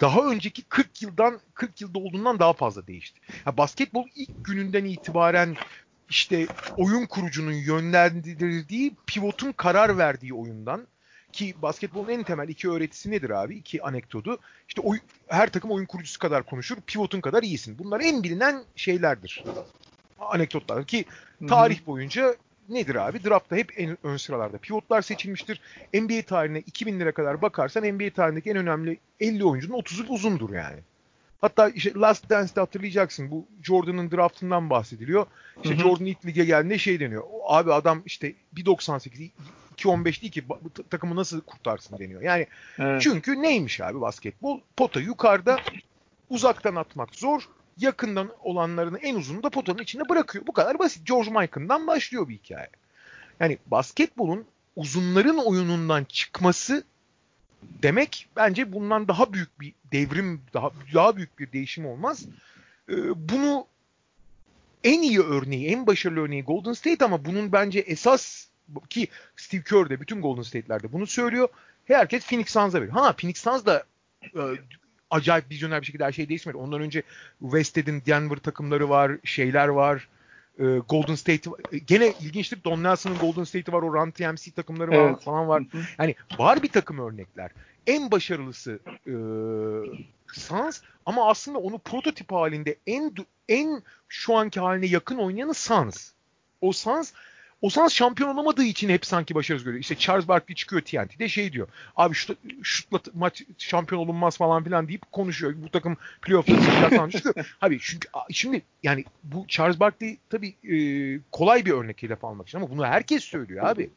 daha önceki 40 yıldan 40 yılda olduğundan daha fazla değişti. Ya basketbol ilk gününden itibaren işte oyun kurucunun yönlendirdiği pivotun karar verdiği oyundan ki basketbolun en temel iki öğretisi nedir abi? İki anekdotu. İşte oy, her takım oyun kurucusu kadar konuşur, pivotun kadar iyisin. Bunlar en bilinen şeylerdir. Anekdotlar ki tarih boyunca nedir abi? Draft'ta hep en ön sıralarda pivotlar seçilmiştir. NBA tarihine 2000 lira kadar bakarsan NBA tarihindeki en önemli 50 oyuncunun 30'u uzundur yani. Hatta işte Last Dance'de hatırlayacaksın. Bu Jordan'ın draftından bahsediliyor. İşte Hı-hı. Jordan ilk lige geldiğinde şey deniyor. Abi adam işte 1.98 2.15 değil ki takımı nasıl kurtarsın deniyor. Yani evet. çünkü neymiş abi basketbol? Pota yukarıda uzaktan atmak zor yakından olanlarını en uzunu da potanın içinde bırakıyor. Bu kadar basit. George Mikan'dan başlıyor bir hikaye. Yani basketbolun uzunların oyunundan çıkması demek bence bundan daha büyük bir devrim, daha daha büyük bir değişim olmaz. Ee, bunu en iyi örneği, en başarılı örneği Golden State ama bunun bence esas ki Steve Kerr de bütün Golden State'lerde bunu söylüyor. Herkes Phoenix Suns'a veriyor. Ha Phoenix Suns da e, acayip vizyoner bir şekilde her şey değişmedi. Ondan önce Wested'in Denver takımları var, şeyler var. E, Golden State gene ilginçtir. Don Nelson'ın Golden State'i var, o Run TMC takımları var evet. falan var. Yani var bir takım örnekler. En başarılısı e, Suns ama aslında onu prototip halinde en en şu anki haline yakın oynayanı Suns. O Suns o Suns şampiyon olamadığı için hep sanki başarısız görüyor. İşte Charles Barkley çıkıyor TNT'de şey diyor. Abi şut, şutla maç şampiyon olunmaz falan filan deyip konuşuyor. Bu takım playoff'ta falan çıkıyor. Abi çünkü şimdi yani bu Charles Barkley tabii e, kolay bir örnek hedef almak için ama bunu herkes söylüyor abi.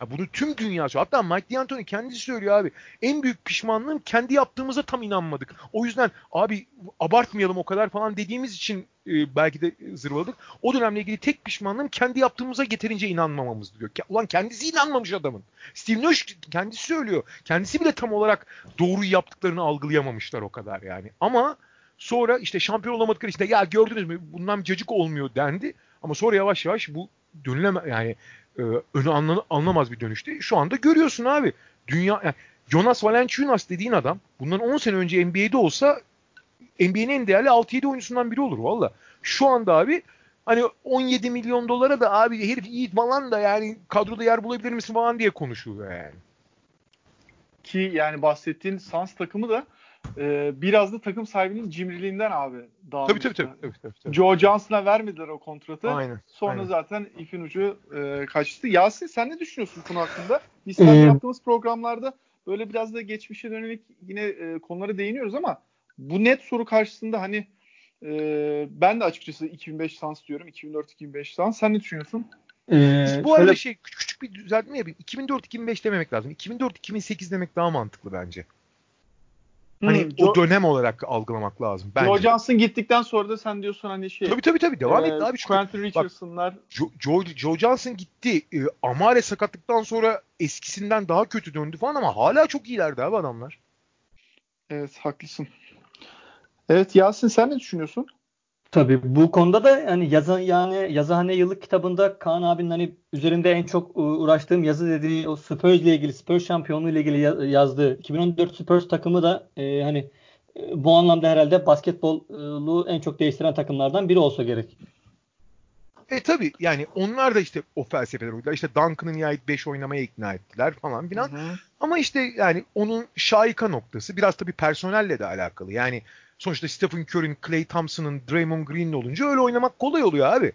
Ya bunu tüm dünya söylüyor. Hatta Mike D'Antoni kendisi söylüyor abi. En büyük pişmanlığım kendi yaptığımıza tam inanmadık. O yüzden abi abartmayalım o kadar falan dediğimiz için e, belki de zırvaladık. O dönemle ilgili tek pişmanlığım kendi yaptığımıza yeterince inanmamamız diyor. Ulan kendisi inanmamış adamın. Steve Nash kendisi söylüyor. Kendisi bile tam olarak doğruyu yaptıklarını algılayamamışlar o kadar yani. Ama sonra işte şampiyon olamadıkları işte ya gördünüz mü bundan cacık olmuyor dendi. Ama sonra yavaş yavaş bu dönüleme yani e, önü anla, anlamaz bir dönüştü. Şu anda görüyorsun abi. Dünya yani Jonas Valanciunas dediğin adam bundan 10 sene önce NBA'de olsa NBA'nin en değerli 6-7 oyuncusundan biri olur valla. Şu anda abi hani 17 milyon dolara da abi herif iyi falan da yani kadroda yer bulabilir misin falan diye konuşuluyor yani. Ki yani bahsettiğin Suns takımı da e, biraz da takım sahibinin cimriliğinden abi dağılmıştı. Tabii tabii, tabii, tabii, tabii. Joe Johnson'a vermediler o kontratı. Aynen. Sonra aynen. zaten ipin ucu e, kaçtı. Yasin sen ne düşünüyorsun konu hakkında? Biz ee, yaptığımız programlarda böyle biraz da geçmişe dönelik yine e, konulara değiniyoruz ama bu net soru karşısında hani e, ben de açıkçası 2005 sans diyorum. 2004-2005 sans. Sen ne düşünüyorsun? Ee, bu arada şöyle... şey küçük, küçük bir düzeltme yapayım. 2004-2005 dememek lazım. 2004-2008 demek daha mantıklı bence. Hani hmm, o dönem olarak algılamak lazım bence. Joe Johnson gittikten sonra da sen diyorsun hani şey. Tabii tabii tabii devam e, etti abi. Quentin Richardson'lar. Joe, Joe, Joe Johnson gitti. E, Amare sakatlıktan sonra eskisinden daha kötü döndü falan ama hala çok iyilerdi abi adamlar. Evet haklısın. Evet Yasin sen ne düşünüyorsun? Tabii bu konuda da yani yazı yani yazıhane yıllık kitabında Kaan abinin hani üzerinde en çok uğraştığım yazı dediği o Spurs ile ilgili Spurs şampiyonluğu ile ilgili yazdığı 2014 Spurs takımı da e, hani e, bu anlamda herhalde basketbolu en çok değiştiren takımlardan biri olsa gerek. E tabi yani onlar da işte o felsefeler uydular. İşte Duncan'ı nihayet 5 oynamaya ikna ettiler falan filan. Hı hı. Ama işte yani onun şaika noktası biraz tabii personelle de alakalı. Yani sonuçta Stephen Curry'nin, Clay Thompson'ın, Draymond Green'in olunca öyle oynamak kolay oluyor abi.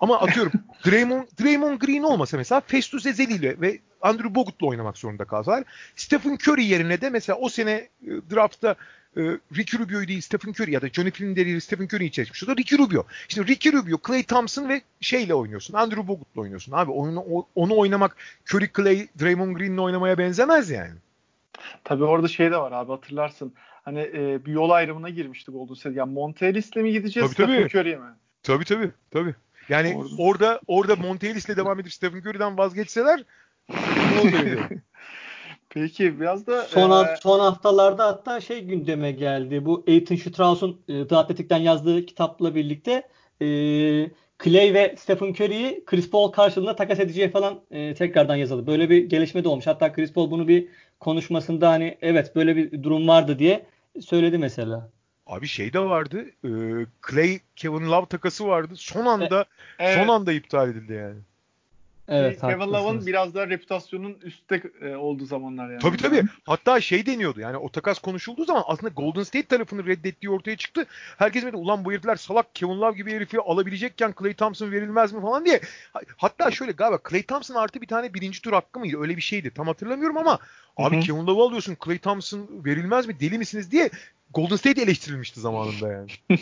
Ama atıyorum Draymond, Draymond Green olmasa mesela Festus Ezeli ile ve Andrew Bogut'la oynamak zorunda kalsalar. Stephen Curry yerine de mesela o sene e, draftta e, Ricky Rubio'yu değil Stephen Curry ya da Johnny Flynn değil Stephen Curry'yi seçmiş. O da Ricky Rubio. Şimdi Ricky Rubio, Clay Thompson ve şeyle oynuyorsun. Andrew Bogut'la oynuyorsun. Abi onu, onu oynamak Curry, Clay, Draymond Green'le oynamaya benzemez yani. Tabii orada şey de var abi hatırlarsın. Hani e, bir yol ayrımına girmişti Golden State. Yani Montelis'le mi gideceğiz tabii, Stephen Curry'e mi? Tabii tabii. tabii. Yani orada orada, orada Montelis'le devam edip Stephen Curry'den vazgeçseler ne olur Peki biraz da son, e... son haftalarda hatta şey gündeme geldi. Bu Aiton Strauss'un e, The Athletic'ten yazdığı kitapla birlikte e, Clay ve Stephen Curry'i Chris Paul karşılığında takas edeceği falan e, tekrardan yazıldı. Böyle bir gelişme de olmuş. Hatta Chris Paul bunu bir konuşmasında hani evet böyle bir durum vardı diye söyledi mesela. Abi şey de vardı. E, Clay Kevin Love takası vardı. Son anda evet. son anda iptal edildi yani. Evet, Kevin Love'ın biraz da reputasyonun üstte e, olduğu zamanlar yani. Tabii tabii. Hatta şey deniyordu yani o takas konuşulduğu zaman aslında Golden State tarafını reddettiği ortaya çıktı. Herkes dedi ulan bu herifler salak Kevin Love gibi herifi alabilecekken Clay Thompson verilmez mi falan diye. Hatta şöyle galiba Clay Thompson artı bir tane birinci tur hakkı mıydı? Öyle bir şeydi. Tam hatırlamıyorum ama abi Hı-hı. Kevin Love'ı alıyorsun Clay Thompson verilmez mi? Deli misiniz diye Golden State eleştirilmişti zamanında yani.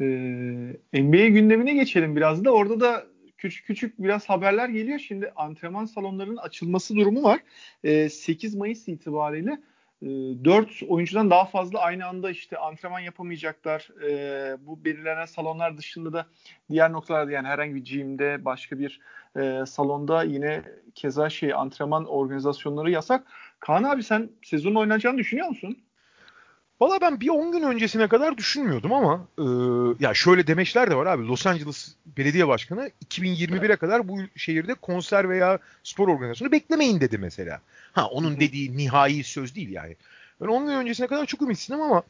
ee, NBA gündemine geçelim biraz da. Orada da küçük küçük biraz haberler geliyor. Şimdi antrenman salonlarının açılması durumu var. E, 8 Mayıs itibariyle e, 4 oyuncudan daha fazla aynı anda işte antrenman yapamayacaklar. E, bu belirlenen salonlar dışında da diğer noktalarda yani herhangi bir gym'de başka bir e, salonda yine keza şey antrenman organizasyonları yasak. Kaan abi sen sezonun oynanacağını düşünüyor musun? Valla ben bir 10 gün öncesine kadar düşünmüyordum ama e, ya şöyle demeçler de var abi. Los Angeles Belediye Başkanı 2021'e kadar bu şehirde konser veya spor organizasyonu beklemeyin dedi mesela. Ha onun dediği nihai söz değil yani. Ben 10 gün öncesine kadar çok ümitsizdim ama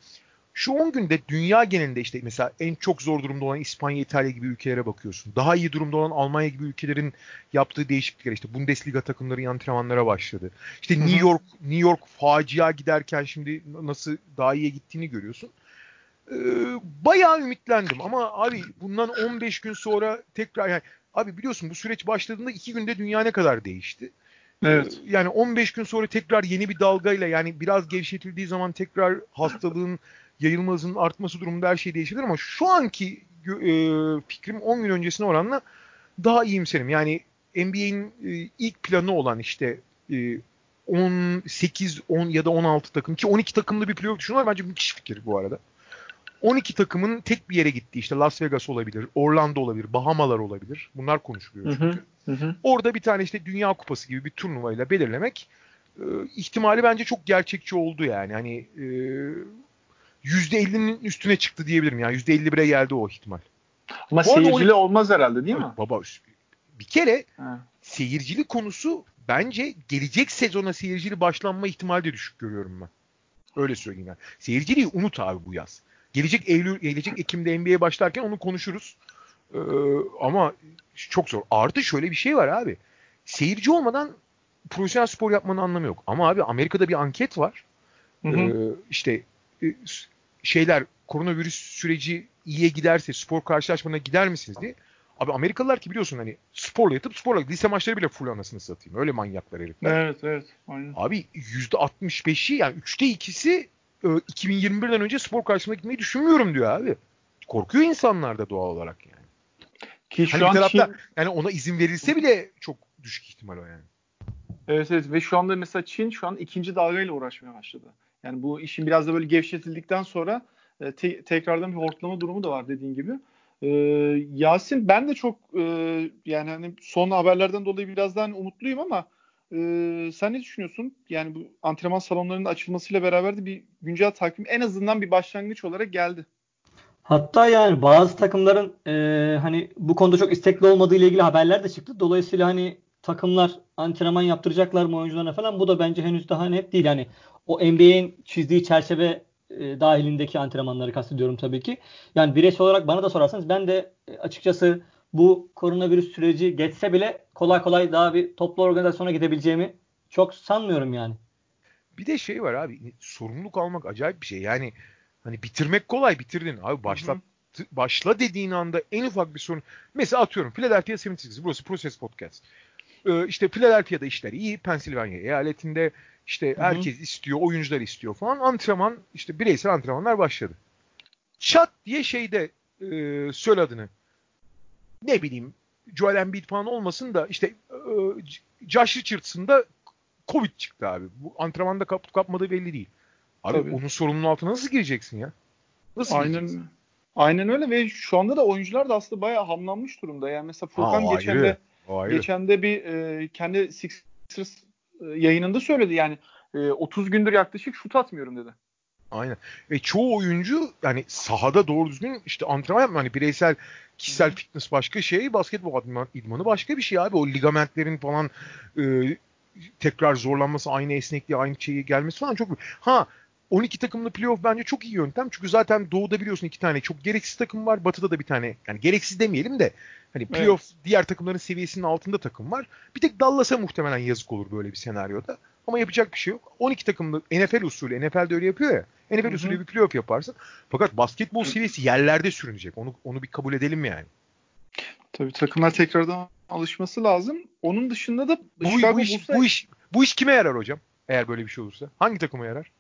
şu 10 günde dünya genelinde işte mesela en çok zor durumda olan İspanya, İtalya gibi ülkelere bakıyorsun. Daha iyi durumda olan Almanya gibi ülkelerin yaptığı değişiklikler işte Bundesliga takımları antrenmanlara başladı. İşte Hı-hı. New York New York facia giderken şimdi nasıl daha iyiye gittiğini görüyorsun. Ee, bayağı ümitlendim ama abi bundan 15 gün sonra tekrar yani abi biliyorsun bu süreç başladığında 2 günde dünya ne kadar değişti. Evet. Yani 15 gün sonra tekrar yeni bir dalgayla yani biraz gevşetildiği zaman tekrar hastalığın yayılma hızının artması durumunda her şey değişebilir ama şu anki e, fikrim 10 gün öncesine oranla daha iyimserim. Yani NBA'in e, ilk planı olan işte e, 18, 10 ya da 16 takım ki 12 takımlı bir playoff düşünüyorlar. Bence müthiş fikir bu arada. 12 takımın tek bir yere gittiği işte Las Vegas olabilir, Orlando olabilir, Bahamalar olabilir. Bunlar konuşuluyor çünkü. Hı hı, hı. Orada bir tane işte Dünya Kupası gibi bir turnuvayla belirlemek e, ihtimali bence çok gerçekçi oldu yani. Hani e, %50'nin üstüne çıktı diyebilirim. Yani %51'e geldi o ihtimal. Ama Bu seyircili oyun... olmaz herhalde değil mi? Baba bir kere ha. seyircili konusu bence gelecek sezona seyircili başlanma ihtimali de düşük görüyorum ben. Öyle söyleyeyim ben. Seyirciliği unut abi bu yaz. Gelecek Eylül, gelecek Ekim'de NBA'ye başlarken onu konuşuruz. Ee, ama çok zor. Artı şöyle bir şey var abi. Seyirci olmadan profesyonel spor yapmanın anlamı yok. Ama abi Amerika'da bir anket var. Hı hı. Ee, işte e, şeyler koronavirüs süreci iyiye giderse spor karşılaşmalarına gider misiniz diye. Abi Amerikalılar ki biliyorsun hani sporla yatıp sporla lise maçları bile full anasını satayım. Öyle manyaklar herifler. Evet evet. Aynen. Abi %65'i yani 3'te 2'si 2021'den önce spor karşısına gitmeyi düşünmüyorum diyor abi. Korkuyor insanlar da doğal olarak yani. Ki şu hani an tarafta Çin... yani ona izin verilse bile çok düşük ihtimal o yani. Evet evet ve şu anda mesela Çin şu an ikinci dalgayla uğraşmaya başladı. Yani bu işin biraz da böyle gevşetildikten sonra e, te- tekrardan bir hortlama durumu da var dediğin gibi. E, Yasin ben de çok e, yani hani son haberlerden dolayı biraz daha hani umutluyum ama e, sen ne düşünüyorsun? Yani bu antrenman salonlarının açılmasıyla beraber de bir güncel takvim en azından bir başlangıç olarak geldi. Hatta yani bazı takımların e, hani bu konuda çok istekli olmadığı ile ilgili haberler de çıktı. Dolayısıyla hani takımlar antrenman yaptıracaklar mı oyuncularına falan bu da bence henüz daha net değil. Hani o NBA'in çizdiği çerçeve e, dahilindeki antrenmanları kastediyorum tabii ki. Yani bireysel olarak bana da sorarsanız ben de e, açıkçası bu koronavirüs süreci geçse bile kolay kolay daha bir toplu organizasyona gidebileceğimi çok sanmıyorum yani. Bir de şey var abi sorumluluk almak acayip bir şey. Yani hani bitirmek kolay bitirdin. Abi başla başla dediğin anda en ufak bir sorun. Mesela atıyorum Philadelphia 76ers burası Process Podcast. Ee, işte Philadelphia'da işler iyi. Pennsylvania eyaletinde işte Hı-hı. herkes istiyor, oyuncular istiyor falan. Antrenman işte bireysel antrenmanlar başladı. Çat diye şeyde e, söyle adını. Ne bileyim Joel Embiid falan olmasın da işte e, Josh Richards'ın da Covid çıktı abi. Bu antrenmanda kap, kapmadığı belli değil. Abi Tabii. onun sorumluluğu altına nasıl gireceksin ya? Nasıl Aynen. gireceksin? Aynen öyle ve şu anda da oyuncular da aslında bayağı hamlanmış durumda. Yani mesela Furkan geçen de geçen de bir e, kendi Sixers yayınında söyledi yani e, 30 gündür yaklaşık şut atmıyorum dedi. Aynen. Ve çoğu oyuncu yani sahada doğru düzgün işte antrenman yapmıyor. Hani bireysel kişisel fitness başka şey, basketbol idmanı başka bir şey abi. O ligamentlerin falan e, tekrar zorlanması, aynı esnekliği, aynı şeyi gelmesi falan çok Ha 12 takımlı playoff bence çok iyi yöntem. Çünkü zaten doğuda biliyorsun iki tane çok gereksiz takım var. Batıda da bir tane yani gereksiz demeyelim de hani playoff evet. diğer takımların seviyesinin altında takım var. Bir tek Dallas'a muhtemelen yazık olur böyle bir senaryoda. Ama yapacak bir şey yok. 12 takımlı NFL usulü NFL'de öyle yapıyor ya. NFL usulü bir playoff yaparsın. Fakat basketbol seviyesi yerlerde sürünecek. Onu onu bir kabul edelim yani. Tabii takımlar tekrardan alışması lazım. Onun dışında da bu, bu iş, Bulls'a... bu iş bu iş kime yarar hocam? Eğer böyle bir şey olursa. Hangi takıma yarar?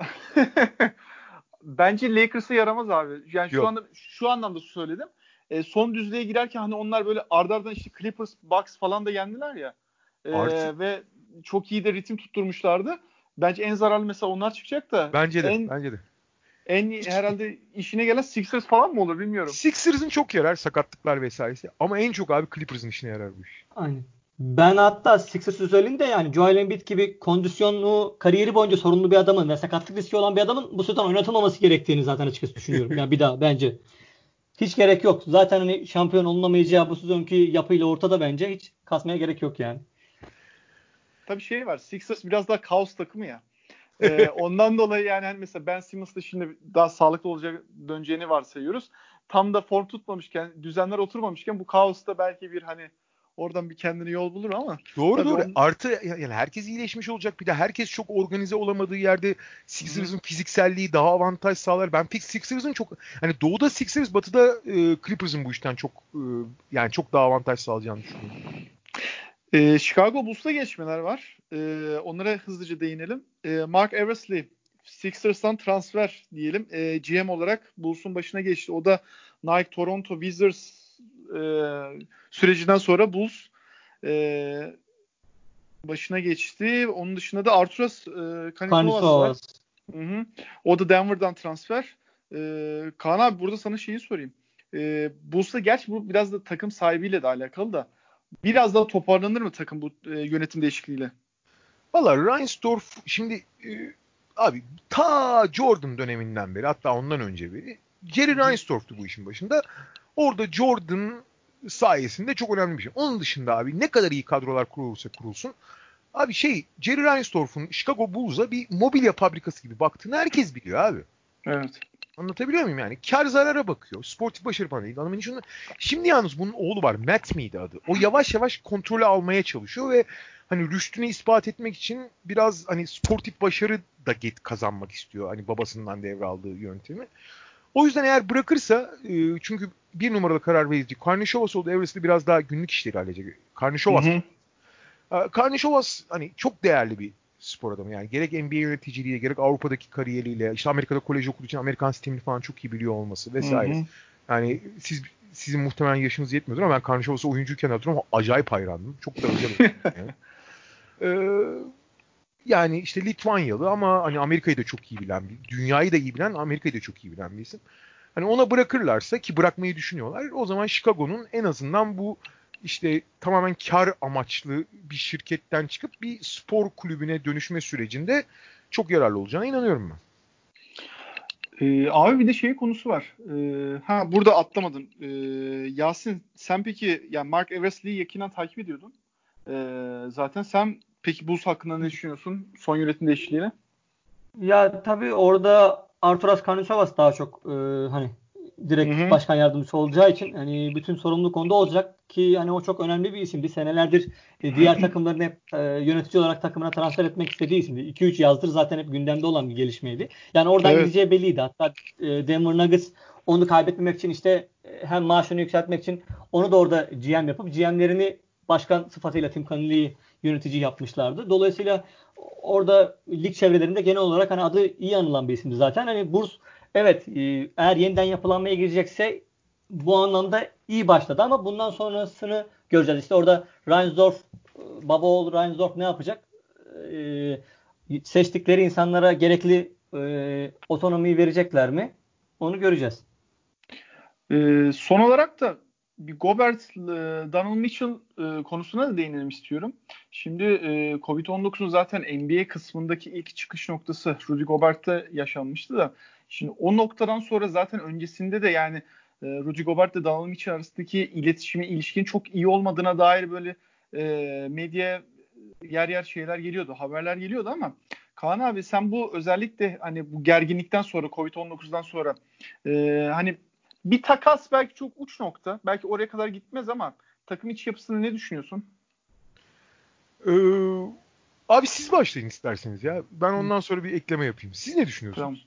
Bence Lakers'a yaramaz abi. Yani şu Yok. anda şu anlamda söyledim. E, son düzlüğe girerken hani onlar böyle ardardan işte Clippers, Bucks falan da yendiler ya. E, ve çok iyi de ritim tutturmuşlardı. Bence en zararlı mesela onlar çıkacak da. Bence de. En, bence de. En herhalde işine gelen Sixers falan mı olur bilmiyorum. Sixers'ın çok yarar sakatlıklar vesairesi. Ama en çok abi Clippers'ın işine yarar bu iş. Aynen. Ben hatta Sixers özelinde yani Joel Embiid gibi kondisyonlu kariyeri boyunca sorunlu bir adamın ve sakatlık riski olan bir adamın bu sezon oynatılmaması gerektiğini zaten açıkçası düşünüyorum. yani bir daha bence. Hiç gerek yok. Zaten hani şampiyon olunamayacağı bu sezonki yapıyla ortada bence hiç kasmaya gerek yok yani. Tabii şey var. Sixers biraz daha kaos takımı ya. Ee, ondan dolayı yani hani mesela Ben Simmons'la şimdi daha sağlıklı olacak döneceğini varsayıyoruz. Tam da form tutmamışken, düzenler oturmamışken bu kaosta belki bir hani oradan bir kendini yol bulur ama. Doğru doğru. On... Artı yani herkes iyileşmiş olacak. Bir de herkes çok organize olamadığı yerde Sixers'ın fizikselliği daha avantaj sağlar. Ben Sixers'ın çok hani doğuda Sixers, batıda e, Clippers'ın bu işten çok e, yani çok daha avantaj sağlayacağını düşünüyorum. E, Chicago Bulls'ta geçmeler var. E, onlara hızlıca değinelim. E, Mark Eversley Sixers'tan transfer diyelim. E, GM olarak Bulls'un başına geçti. O da Nike Toronto Wizards e, sürecinden sonra Bulls e, başına geçti. Onun dışında da Arturas e, Kanisovas var. O da Denver'dan transfer. E, Kaan abi burada sana şeyi sorayım. E, Bulls'ta gerçi bu biraz da takım sahibiyle de alakalı da biraz daha toparlanır mı takım bu e, yönetim değişikliğiyle? Valla Reinsdorf şimdi e, abi ta Jordan döneminden beri hatta ondan önce beri Jerry Reinsdorf'tu bu işin başında. Orada Jordan sayesinde çok önemli bir şey. Onun dışında abi ne kadar iyi kadrolar kurulursa kurulsun abi şey Jerry Reinsdorf'un Chicago Bulls'a bir mobilya fabrikası gibi baktığını herkes biliyor abi. Evet. Anlatabiliyor muyum yani? Kar zarara bakıyor. Sportif başarı falan değil. Adamın şunu... Şimdi yalnız bunun oğlu var. Matt miydi adı? O yavaş yavaş kontrolü almaya çalışıyor ve hani rüştünü ispat etmek için biraz hani sportif başarı da get kazanmak istiyor. Hani babasından devraldığı yöntemi. O yüzden eğer bırakırsa e, çünkü bir numaralı karar verici Karnişovas oldu. Everest'te biraz daha günlük işleri halledecek. Karnişovas. Hı. Karnişovas hani çok değerli bir spor adamı. Yani gerek NBA yöneticiliğiyle gerek Avrupa'daki kariyeriyle işte Amerika'da kolej okuduğu için Amerikan sistemini falan çok iyi biliyor olması vesaire. Hı hı. Yani siz sizin muhtemelen yaşınız yetmiyordur ama ben Karnışovas'a oyuncuyken hatırlıyorum acayip hayrandım. Çok da özel yani. ee, Yani işte Litvanyalı ama hani Amerika'yı da çok iyi bilen, dünyayı da iyi bilen, Amerika'yı da çok iyi bilen bir isim. Hani ona bırakırlarsa ki bırakmayı düşünüyorlar. O zaman Chicago'nun en azından bu işte tamamen kar amaçlı bir şirketten çıkıp bir spor kulübüne dönüşme sürecinde çok yararlı olacağına inanıyorum ben. Ee, abi bir de şey konusu var. Ee, ha burada atlamadım. Ee, Yasin sen peki yani Mark Eversley'i yakinen takip ediyordun. Ee, zaten sen peki Bulls hakkında ne düşünüyorsun son yönetim değişikliğine? Ya tabii orada Arturas Karnisovas daha çok e, hani direkt Hı-hı. başkan yardımcısı olacağı için hani bütün sorumluluk onda olacak ki hani o çok önemli bir isimdi. Senelerdir e, diğer takımların hep e, yönetici olarak takımına transfer etmek istediği isimdi. 2-3 yazdır zaten hep gündemde olan bir gelişmeydi. Yani oradan evet. gideceği belliydi. Hatta e, Denver Nuggets onu kaybetmemek için işte e, hem maaşını yükseltmek için onu da orada GM yapıp GM'lerini başkan sıfatıyla Tim Connelly'i yönetici yapmışlardı. Dolayısıyla orada lig çevrelerinde genel olarak hani adı iyi anılan bir isimdi zaten. Hani Burs evet e, eğer yeniden yapılanmaya girecekse bu anlamda iyi başladı ama bundan sonrasını göreceğiz. İşte orada Reinsdorf, e, baba oğlu Reinsdorf ne yapacak? Ee, seçtikleri insanlara gerekli e, otonomiyi verecekler mi? Onu göreceğiz. Ee, son olarak da bir Gobert, e, Donald Mitchell e, konusuna da değinelim istiyorum. Şimdi e, Covid-19'un zaten NBA kısmındaki ilk çıkış noktası Rudy Gobert'te yaşanmıştı da şimdi o noktadan sonra zaten öncesinde de yani Rudy Gobert ile Donald Mitchell arasındaki iletişimi, ilişkinin çok iyi olmadığına dair böyle medya yer yer şeyler geliyordu, haberler geliyordu ama Kaan abi sen bu özellikle hani bu gerginlikten sonra Covid-19'dan sonra e, hani bir takas belki çok uç nokta. Belki oraya kadar gitmez ama takım iç yapısını ne düşünüyorsun? Ee, abi siz başlayın isterseniz ya. Ben ondan sonra bir ekleme yapayım. Siz ne düşünüyorsunuz? Tamam.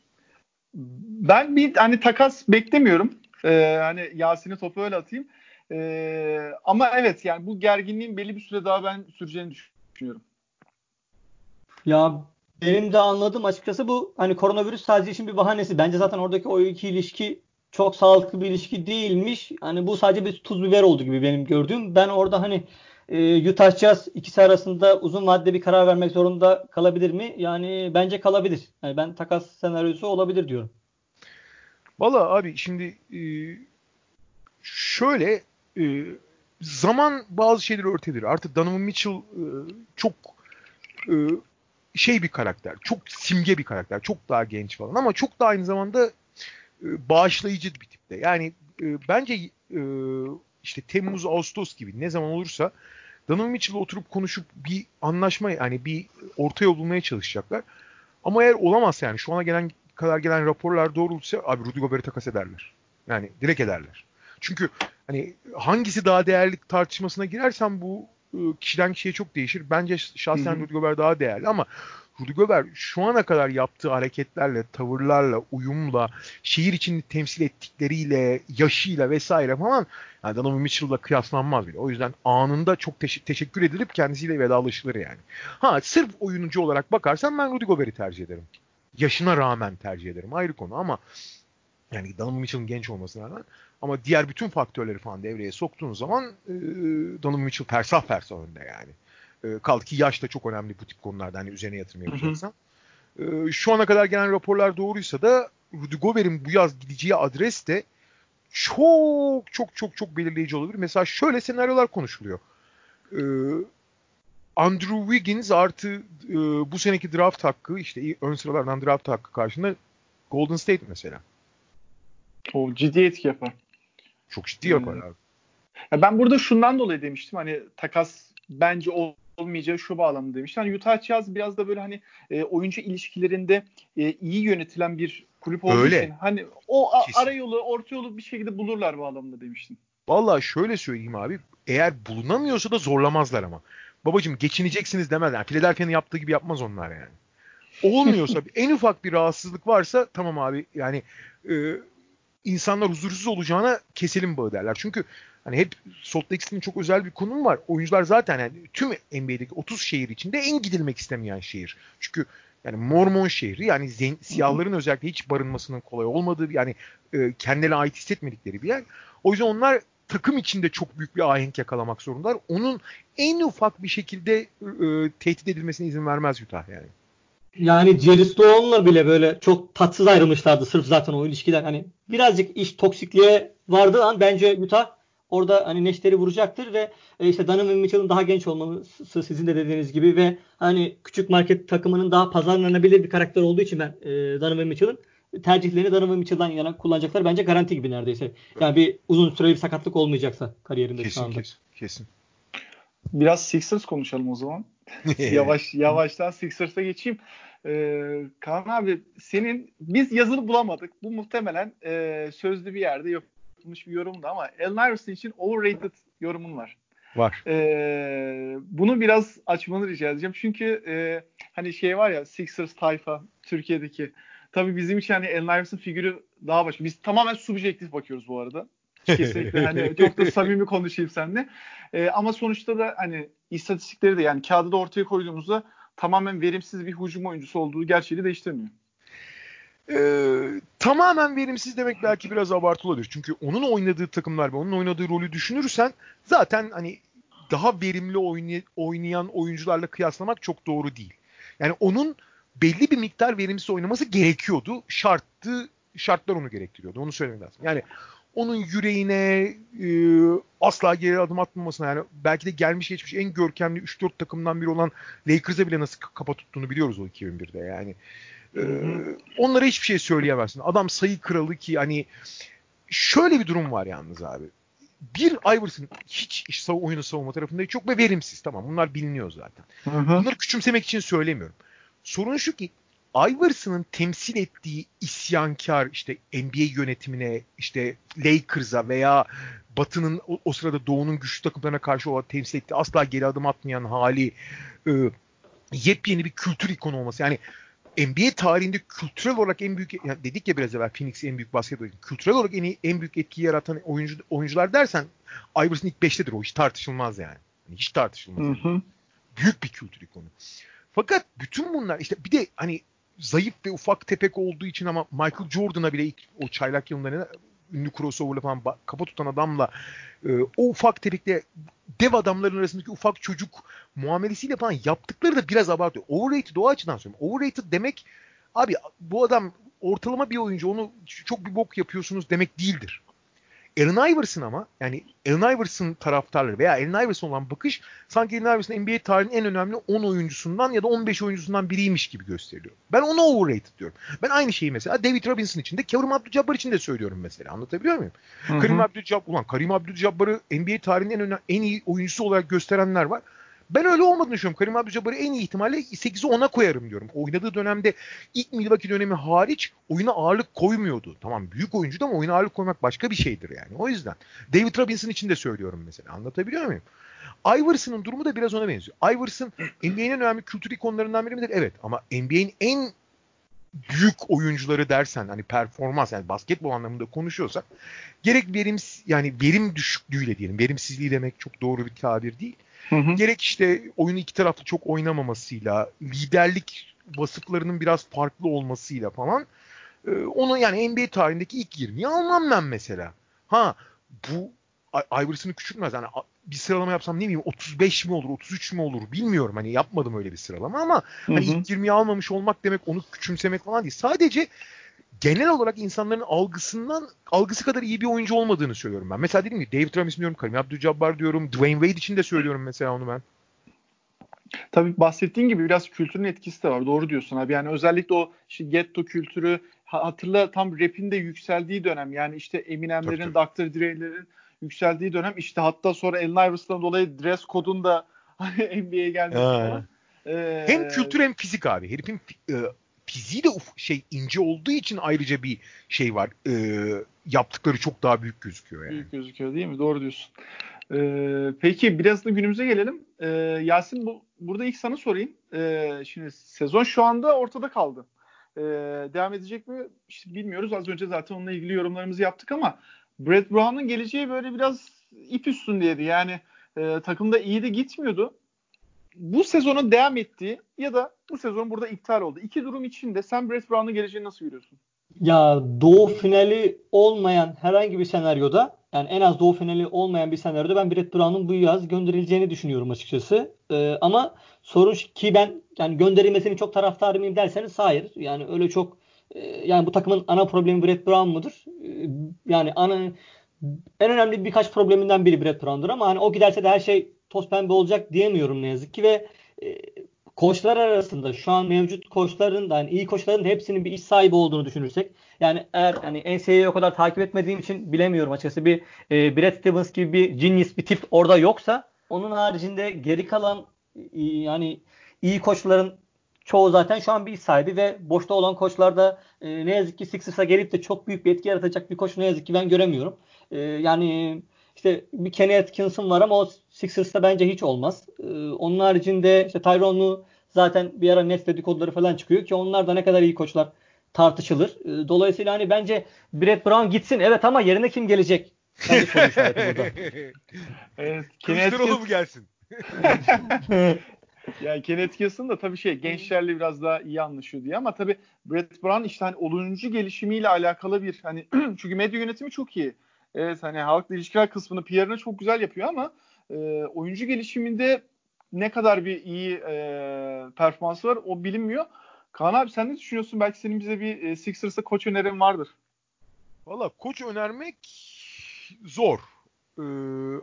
Ben bir hani takas beklemiyorum. Ee, hani Yasin'e topu öyle atayım. Ee, ama evet yani bu gerginliğin belli bir süre daha ben süreceğini düşünüyorum. Ya benim de anladığım açıkçası bu hani koronavirüs sadece için bir bahanesi. Bence zaten oradaki o iki ilişki çok sağlıklı bir ilişki değilmiş. Hani bu sadece bir tuz biber oldu gibi benim gördüğüm. Ben orada hani e, Utah Jazz ikisi arasında uzun vadede bir karar vermek zorunda kalabilir mi? Yani bence kalabilir. Yani ben takas senaryosu olabilir diyorum. Valla abi şimdi e, şöyle e, zaman bazı şeyleri örtedir. Artık Donovan Mitchell e, çok şey bir karakter. Çok simge bir karakter. Çok daha genç falan ama çok da aynı zamanda bağışlayıcı bir tipte. Yani e, bence e, işte Temmuz, Ağustos gibi ne zaman olursa Donovan Mitchell'la oturup konuşup bir anlaşma yani bir orta yol bulmaya çalışacaklar. Ama eğer olamaz yani şu ana gelen kadar gelen raporlar doğrultsa abi Rudy Gobert'i takas ederler. Yani direkt ederler. Çünkü hani hangisi daha değerli tartışmasına girersen bu e, kişiden kişiye çok değişir. Bence şahsen Rudy Gobert daha değerli ama Rudy Gobert şu ana kadar yaptığı hareketlerle, tavırlarla, uyumla, şehir içinde temsil ettikleriyle, yaşıyla vesaire falan yani Donovan Mitchell'la kıyaslanmaz bile. O yüzden anında çok teş- teşekkür edilip kendisiyle vedalaşılır yani. Ha sırf oyuncu olarak bakarsan ben Rudy Gobert'i tercih ederim. Yaşına rağmen tercih ederim. Ayrı konu ama yani Donovan Mitchell'ın genç olmasına rağmen ama diğer bütün faktörleri falan devreye soktuğun zaman e, Donovan Mitchell fersah fersah önde yani. E, kaldı ki yaş da çok önemli bu tip konularda hani üzerine yatırım yapacaksan. E, şu ana kadar gelen raporlar doğruysa da Rudy Gobert'in bu yaz gideceği adres de çok çok çok çok belirleyici olabilir. Mesela şöyle senaryolar konuşuluyor. E, Andrew Wiggins artı e, bu seneki draft hakkı işte ön sıralardan draft hakkı karşında Golden State mesela. O ciddi etki yapar. Çok ciddi yapar hmm. abi. Ya ben burada şundan dolayı demiştim hani takas bence olmayacağı şu bağlamda demiştim. Hani Utah Jazz biraz da böyle hani e, oyuncu ilişkilerinde e, iyi yönetilen bir kulüp olduğu Öyle. için hani o a, ara yolu, orta yolu bir şekilde bulurlar bağlamında demiştim. Vallahi şöyle söyleyeyim abi. Eğer bulunamıyorsa da zorlamazlar ama. Babacım geçineceksiniz demezler. Yani Philadelphia'nın yaptığı gibi yapmaz onlar yani. Olmuyorsa en ufak bir rahatsızlık varsa tamam abi yani e, insanlar huzursuz olacağına keselim bağı derler. Çünkü hani hep Salt Lake City'nin çok özel bir konum var. Oyuncular zaten yani tüm NBA'deki 30 şehir içinde en gidilmek istemeyen şehir. Çünkü yani Mormon şehri yani zen, siyahların özellikle hiç barınmasının kolay olmadığı yani e, kendilerine ait hissetmedikleri bir yer. O yüzden onlar takım içinde çok büyük bir ahenk yakalamak zorundalar. Onun en ufak bir şekilde e, tehdit edilmesine izin vermez Utah yani. Yani Jerry Stone'la bile böyle çok tatsız ayrılmışlardı sırf zaten o ilişkiler. Hani birazcık iş toksikliğe vardığı an bence Utah orada hani neşteri vuracaktır ve e, işte Donovan Mitchell'ın daha genç olması sizin de dediğiniz gibi ve hani küçük market takımının daha pazarlanabilir bir karakter olduğu için ben e, Donovan Mitchell'ın tercihlerini Donovan Mitchell'dan yana kullanacaklar bence garanti gibi neredeyse. Yani bir uzun süreli bir sakatlık olmayacaksa kariyerinde kesin, şu anda. Kesin, kesin. Biraz Sixers konuşalım o zaman. Yavaş yavaştan Sixers'a geçeyim. Ee, Kaan abi senin biz yazılı bulamadık. Bu muhtemelen e, sözlü bir yerde yapılmış bir yorumdu ama Allen Iverson için overrated yorumun var. Var. Ee, bunu biraz açmanı rica edeceğim. Çünkü e, hani şey var ya Sixers tayfa Türkiye'deki. Tabii bizim için hani Allen Iverson figürü daha başka. Biz tamamen subjektif bakıyoruz bu arada. Kesinlikle hani çok da samimi konuşayım seninle. Ee, ama sonuçta da hani istatistikleri de yani kağıdı da ortaya koyduğumuzda tamamen verimsiz bir hücum oyuncusu olduğu gerçeği değiştirmiyor. Ee, tamamen verimsiz demek belki biraz abartı olabilir. Çünkü onun oynadığı takımlar ve onun oynadığı rolü düşünürsen zaten hani daha verimli oynay- oynayan oyuncularla kıyaslamak çok doğru değil. Yani onun belli bir miktar verimsiz oynaması gerekiyordu. Şarttı, şartlar onu gerektiriyordu. Onu söylemek lazım. Yani onun yüreğine e, asla geri adım atmamasına yani belki de gelmiş geçmiş en görkemli 3-4 takımdan biri olan Lakers'a bile nasıl kafa tuttuğunu biliyoruz o 2001'de yani. E, onlara hiçbir şey söyleyemezsin. Adam sayı kralı ki hani şöyle bir durum var yalnız abi. Bir Iverson hiç iş oyunu savunma tarafında çok ve verimsiz tamam bunlar biliniyor zaten. Hı hı. Bunları küçümsemek için söylemiyorum. Sorun şu ki Iverson'ın temsil ettiği isyankar işte NBA yönetimine, işte Lakers'a veya Batı'nın o, o sırada Doğu'nun güçlü takımlarına karşı olan temsil ettiği asla geri adım atmayan hali e, yepyeni bir kültür ikonu olması. Yani NBA tarihinde kültürel olarak en büyük yani dedik ya biraz evvel Phoenix en büyük basketbol kültürel olarak en, en büyük etkiyi yaratan oyuncu oyuncular dersen Iverson ilk beştedir o hiç tartışılmaz yani. yani hiç tartışılmaz. Hı hı. Büyük bir kültür ikonu. Fakat bütün bunlar işte bir de hani zayıf ve ufak tepek olduğu için ama Michael Jordan'a bile ilk o çaylak yıllarında ünlü crossover'la falan kafa tutan adamla e, o ufak tepekle dev adamların arasındaki ufak çocuk muamelesiyle falan yaptıkları da biraz abartıyor. Overrated o açıdan söylüyorum. Overrated demek abi bu adam ortalama bir oyuncu onu çok bir bok yapıyorsunuz demek değildir. Allen Iverson ama yani Allen Iverson taraftarları veya Allen Iverson olan bakış sanki Allen Iverson NBA tarihinin en önemli 10 oyuncusundan ya da 15 oyuncusundan biriymiş gibi gösteriliyor. Ben onu overrated diyorum. Ben aynı şeyi mesela David Robinson için de Kerim Abdul-Jabbar için de söylüyorum mesela. Anlatabiliyor muyum? Hı-hı. Karim Abdul-Jabbar ulan Karim Abdul-Jabbar'ı NBA tarihinin en, önemli, en iyi oyuncusu olarak gösterenler var. Ben öyle olmadığını düşünüyorum. Karim Abdul-Jabbar'ı en iyi ihtimalle 8'i 10'a koyarım diyorum. Oynadığı dönemde ilk Milwaukee dönemi hariç oyuna ağırlık koymuyordu. Tamam büyük oyuncu ama oyuna ağırlık koymak başka bir şeydir yani. O yüzden. David Robinson için de söylüyorum mesela. Anlatabiliyor muyum? Iverson'ın durumu da biraz ona benziyor. Iverson NBA'nin önemli kültür ikonlarından biri midir? Evet ama NBA'nin en büyük oyuncuları dersen hani performans yani basketbol anlamında konuşuyorsak gerek verim yani verim düşüklüğüyle diyelim. Verimsizliği demek çok doğru bir tabir değil. Hı hı. Gerek işte oyunu iki taraflı çok oynamamasıyla, liderlik vasıflarının biraz farklı olmasıyla falan e, onu yani NBA tarihindeki ilk 20'yi almam ben mesela. Ha bu Iverson'ı küçültmez. Yani bir sıralama yapsam ne bileyim 35 mi olur 33 mi olur bilmiyorum. Hani yapmadım öyle bir sıralama ama hı hı. hani ilk 20'yi almamış olmak demek onu küçümsemek falan değil. Sadece genel olarak insanların algısından algısı kadar iyi bir oyuncu olmadığını söylüyorum ben. Mesela dedim ki David Robinson diyorum, Karim Abdul-Jabbar diyorum, Dwayne Wade için de söylüyorum mesela onu ben. Tabii bahsettiğin gibi biraz kültürün etkisi de var. Doğru diyorsun abi. Yani özellikle o işte getto kültürü hatırla tam rap'in de yükseldiği dönem. Yani işte Eminem'lerin, Dr. Dre'lerin yükseldiği dönem. İşte hatta sonra Allen Iverson'dan dolayı dress kodun da NBA'ye gelmesi falan. Ee, hem kültür hem fizik abi. Herifin e, fiziği de uf, şey ince olduğu için ayrıca bir şey var. E, yaptıkları çok daha büyük gözüküyor yani. Büyük gözüküyor değil mi? Doğru diyorsun. Ee, peki biraz da günümüze gelelim. Ee, Yasin bu, burada ilk sana sorayım. Ee, şimdi sezon şu anda ortada kaldı. Ee, devam edecek mi? İşte bilmiyoruz. Az önce zaten onunla ilgili yorumlarımızı yaptık ama Brett Brown'un geleceği böyle biraz ip üstündeydi. Yani e, takımda iyi de gitmiyordu bu sezonun devam ettiği ya da bu sezon burada iptal oldu. İki durum içinde sen Brett Brown'un geleceğini nasıl görüyorsun? Ya doğu finali olmayan herhangi bir senaryoda yani en az doğu finali olmayan bir senaryoda ben Brett Brown'un bu yaz gönderileceğini düşünüyorum açıkçası. Ee, ama sorun ki ben yani gönderilmesini çok taraftarı mıyım derseniz hayır. Yani öyle çok e, yani bu takımın ana problemi Brett Brown mudur? E, yani ana en önemli birkaç probleminden biri Brett Brown'dur ama hani o giderse de her şey toz pembe olacak diyemiyorum ne yazık ki ve e, koçlar arasında şu an mevcut koçların da yani iyi koçların hepsinin bir iş sahibi olduğunu düşünürsek yani eğer hani NCAA'yi o kadar takip etmediğim için bilemiyorum açıkçası bir e, Brad Stevens gibi bir genius bir tip orada yoksa onun haricinde geri kalan e, yani iyi koçların çoğu zaten şu an bir iş sahibi ve boşta olan koçlar da e, ne yazık ki Sixers'a gelip de çok büyük bir etki yaratacak bir koç ne yazık ki ben göremiyorum. E, yani işte bir Kenny Atkinson var ama o Sixers'ta bence hiç olmaz. Ee, onun haricinde işte Tyrone'u zaten bir ara net dedikoduları falan çıkıyor ki onlar da ne kadar iyi koçlar tartışılır. Ee, dolayısıyla hani bence Brett Brown gitsin evet ama yerine kim gelecek? Bence soru işareti burada. evet, Kılıçdaroğlu mu gelsin? yani Kenneth Atkinson da tabii şey gençlerle biraz daha iyi anlaşıyor diye ama tabii Brett Brown işte hani olumcu gelişimiyle alakalı bir hani çünkü medya yönetimi çok iyi. Evet hani halkla ilişkiler kısmını PR'ını çok güzel yapıyor ama e, oyuncu gelişiminde ne kadar bir iyi e, performansı var o bilinmiyor. Kaan abi sen ne düşünüyorsun? Belki senin bize bir e, Sixers'a koç önerin vardır. Valla koç önermek zor. Ee,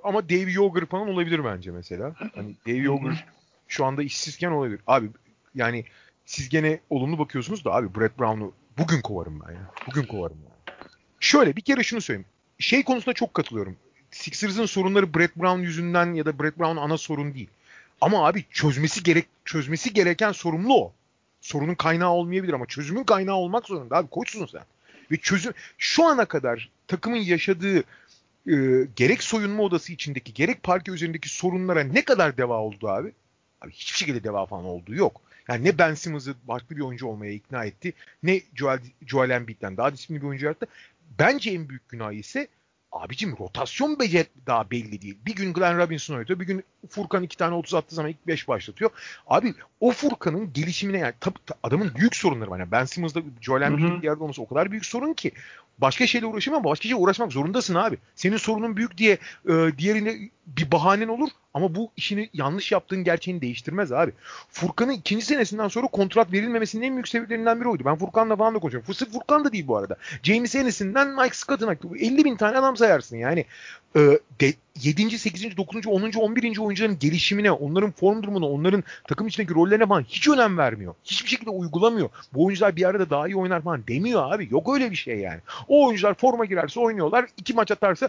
ama Dave Yoger falan olabilir bence mesela. Hani Dave Yoger şu anda işsizken olabilir. Abi yani siz gene olumlu bakıyorsunuz da abi Brett Brown'u bugün kovarım ben ya. Bugün kovarım ya. Şöyle bir kere şunu söyleyeyim şey konusunda çok katılıyorum. Sixers'ın sorunları Brett Brown yüzünden ya da Brett Brown ana sorun değil. Ama abi çözmesi gerek çözmesi gereken sorumlu o. Sorunun kaynağı olmayabilir ama çözümün kaynağı olmak zorunda abi koçsun sen. Ve çözüm şu ana kadar takımın yaşadığı e, gerek soyunma odası içindeki gerek parke üzerindeki sorunlara ne kadar deva oldu abi? Abi hiçbir şekilde deva falan olduğu yok. Yani ne Ben Simmons'ı farklı bir oyuncu olmaya ikna etti. Ne Joel, Joel Embiid'den daha disiplinli bir oyuncu yarattı. Bence en büyük günah ise abicim rotasyon becer daha belli değil. Bir gün Glenn Robinson oynuyor. Bir gün Furkan iki tane 30 attığı zaman ilk 5 başlatıyor. Abi o Furkan'ın gelişimine yani tabii adamın büyük sorunları var. Yani Ben Simmons'da Joel Embiid'in yerde olması o kadar büyük sorun ki başka şeyle uğraşamam ama başka şeyle uğraşmak zorundasın abi. Senin sorunun büyük diye e, diğerine bir bahanen olur ama bu işini yanlış yaptığın gerçeğini değiştirmez abi. Furkan'ın ikinci senesinden sonra kontrat verilmemesinin en büyük sebeplerinden biri oydu. Ben Furkan'la falan da konuşuyorum. Sırf Furkan da değil bu arada. James Ennis'inden Mike Scott'ına 50 bin tane adam sayarsın yani. Ee, de, 7. 8. 9. 10. 11. oyuncuların gelişimine, onların form durumuna, onların takım içindeki rollerine falan hiç önem vermiyor. Hiçbir şekilde uygulamıyor. Bu oyuncular bir arada daha iyi oynar falan demiyor abi. Yok öyle bir şey yani. O oyuncular forma girerse oynuyorlar. iki maç atarsa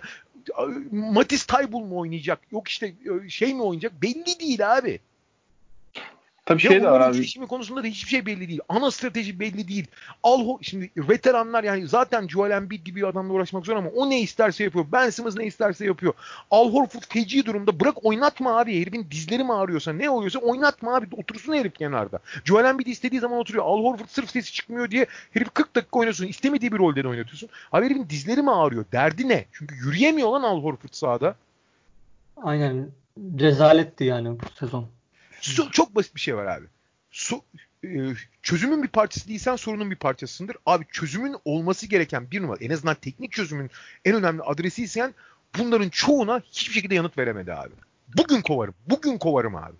Matis Taybul mu oynayacak? Yok işte şey mi oynayacak? Belli değil abi. Tabii şey de var abi. Gelişimi konusunda da hiçbir şey belli değil. Ana strateji belli değil. Al şimdi veteranlar yani zaten Joel Embiid gibi bir adamla uğraşmak zor ama o ne isterse yapıyor. Ben Simmons ne isterse yapıyor. Al Horford feci durumda. Bırak oynatma abi. Herifin dizleri mi ağrıyorsa ne oluyorsa oynatma abi. Otursun herif kenarda. Joel Embiid istediği zaman oturuyor. Al Horford sırf sesi çıkmıyor diye herif 40 dakika oynasın. İstemediği bir rolde de oynatıyorsun. Abi herifin dizleri mi ağrıyor? Derdi ne? Çünkü yürüyemiyor lan Al Horford sahada. Aynen. Rezaletti yani bu sezon. So, çok basit bir şey var abi. So, e, çözümün bir parçası değilsen sorunun bir parçasındır. Abi çözümün olması gereken bir numara en azından teknik çözümün en önemli adresiysen bunların çoğuna hiçbir şekilde yanıt veremedi abi. Bugün kovarım. Bugün kovarım abi.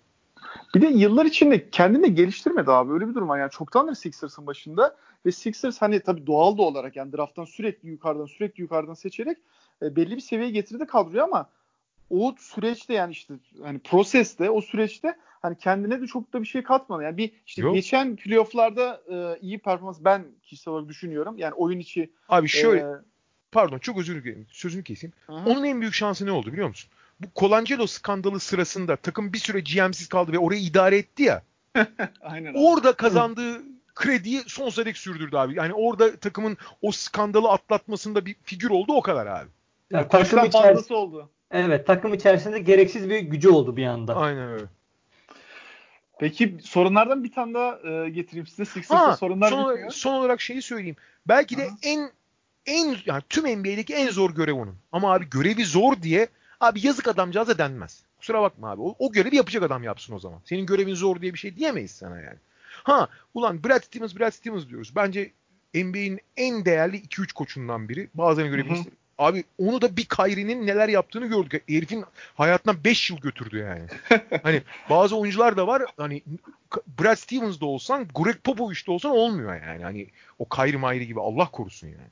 Bir de yıllar içinde kendini geliştirmedi abi. Öyle bir durum var. Yani çoktandır Sixers'ın başında ve Sixers hani tabii doğal da olarak yani drafttan sürekli yukarıdan sürekli yukarıdan seçerek e, belli bir seviyeye getirdi kadroyu ama o süreçte yani işte hani proseste o süreçte hani kendine de çok da bir şey katmadı. Yani bir işte Yok. geçen playoff'larda e, iyi performans ben kişisel olarak düşünüyorum. Yani oyun içi Abi şöyle e, pardon çok özür dilerim. Sözünü keseyim. Hı-hı. Onun en büyük şansı ne oldu biliyor musun? Bu Colangelo skandalı sırasında takım bir süre GM'siz kaldı ve orayı idare etti ya. Aynen abi. Orada kazandığı krediyi sonsuza dek sürdürdü abi. Yani orada takımın o skandalı atlatmasında bir figür oldu o kadar abi. Yani takım içerisinde oldu. Evet takım içerisinde gereksiz bir gücü oldu bir anda. Aynen öyle. Peki sorunlardan bir tane daha e, getireyim size. Sixers'ta sorunlar son, olarak, son olarak şeyi söyleyeyim. Belki de Aha. en en yani tüm NBA'deki en zor görev onun. Ama abi görevi zor diye abi yazık adamcağıza denmez. Kusura bakma abi. O, o görevi yapacak adam yapsın o zaman. Senin görevin zor diye bir şey diyemeyiz sana yani. Ha ulan Brad Stevens Brad Stevens diyoruz. Bence NBA'in en değerli 2-3 koçundan biri. Bazılarına göre bir Abi onu da bir Kyrie'nin neler yaptığını gördük. Herifin hayatından 5 yıl götürdü yani. hani bazı oyuncular da var hani Brad Stevens da olsan, Greg Popovich de olsan olmuyor yani. Hani o Kyrie Mayri gibi Allah korusun yani.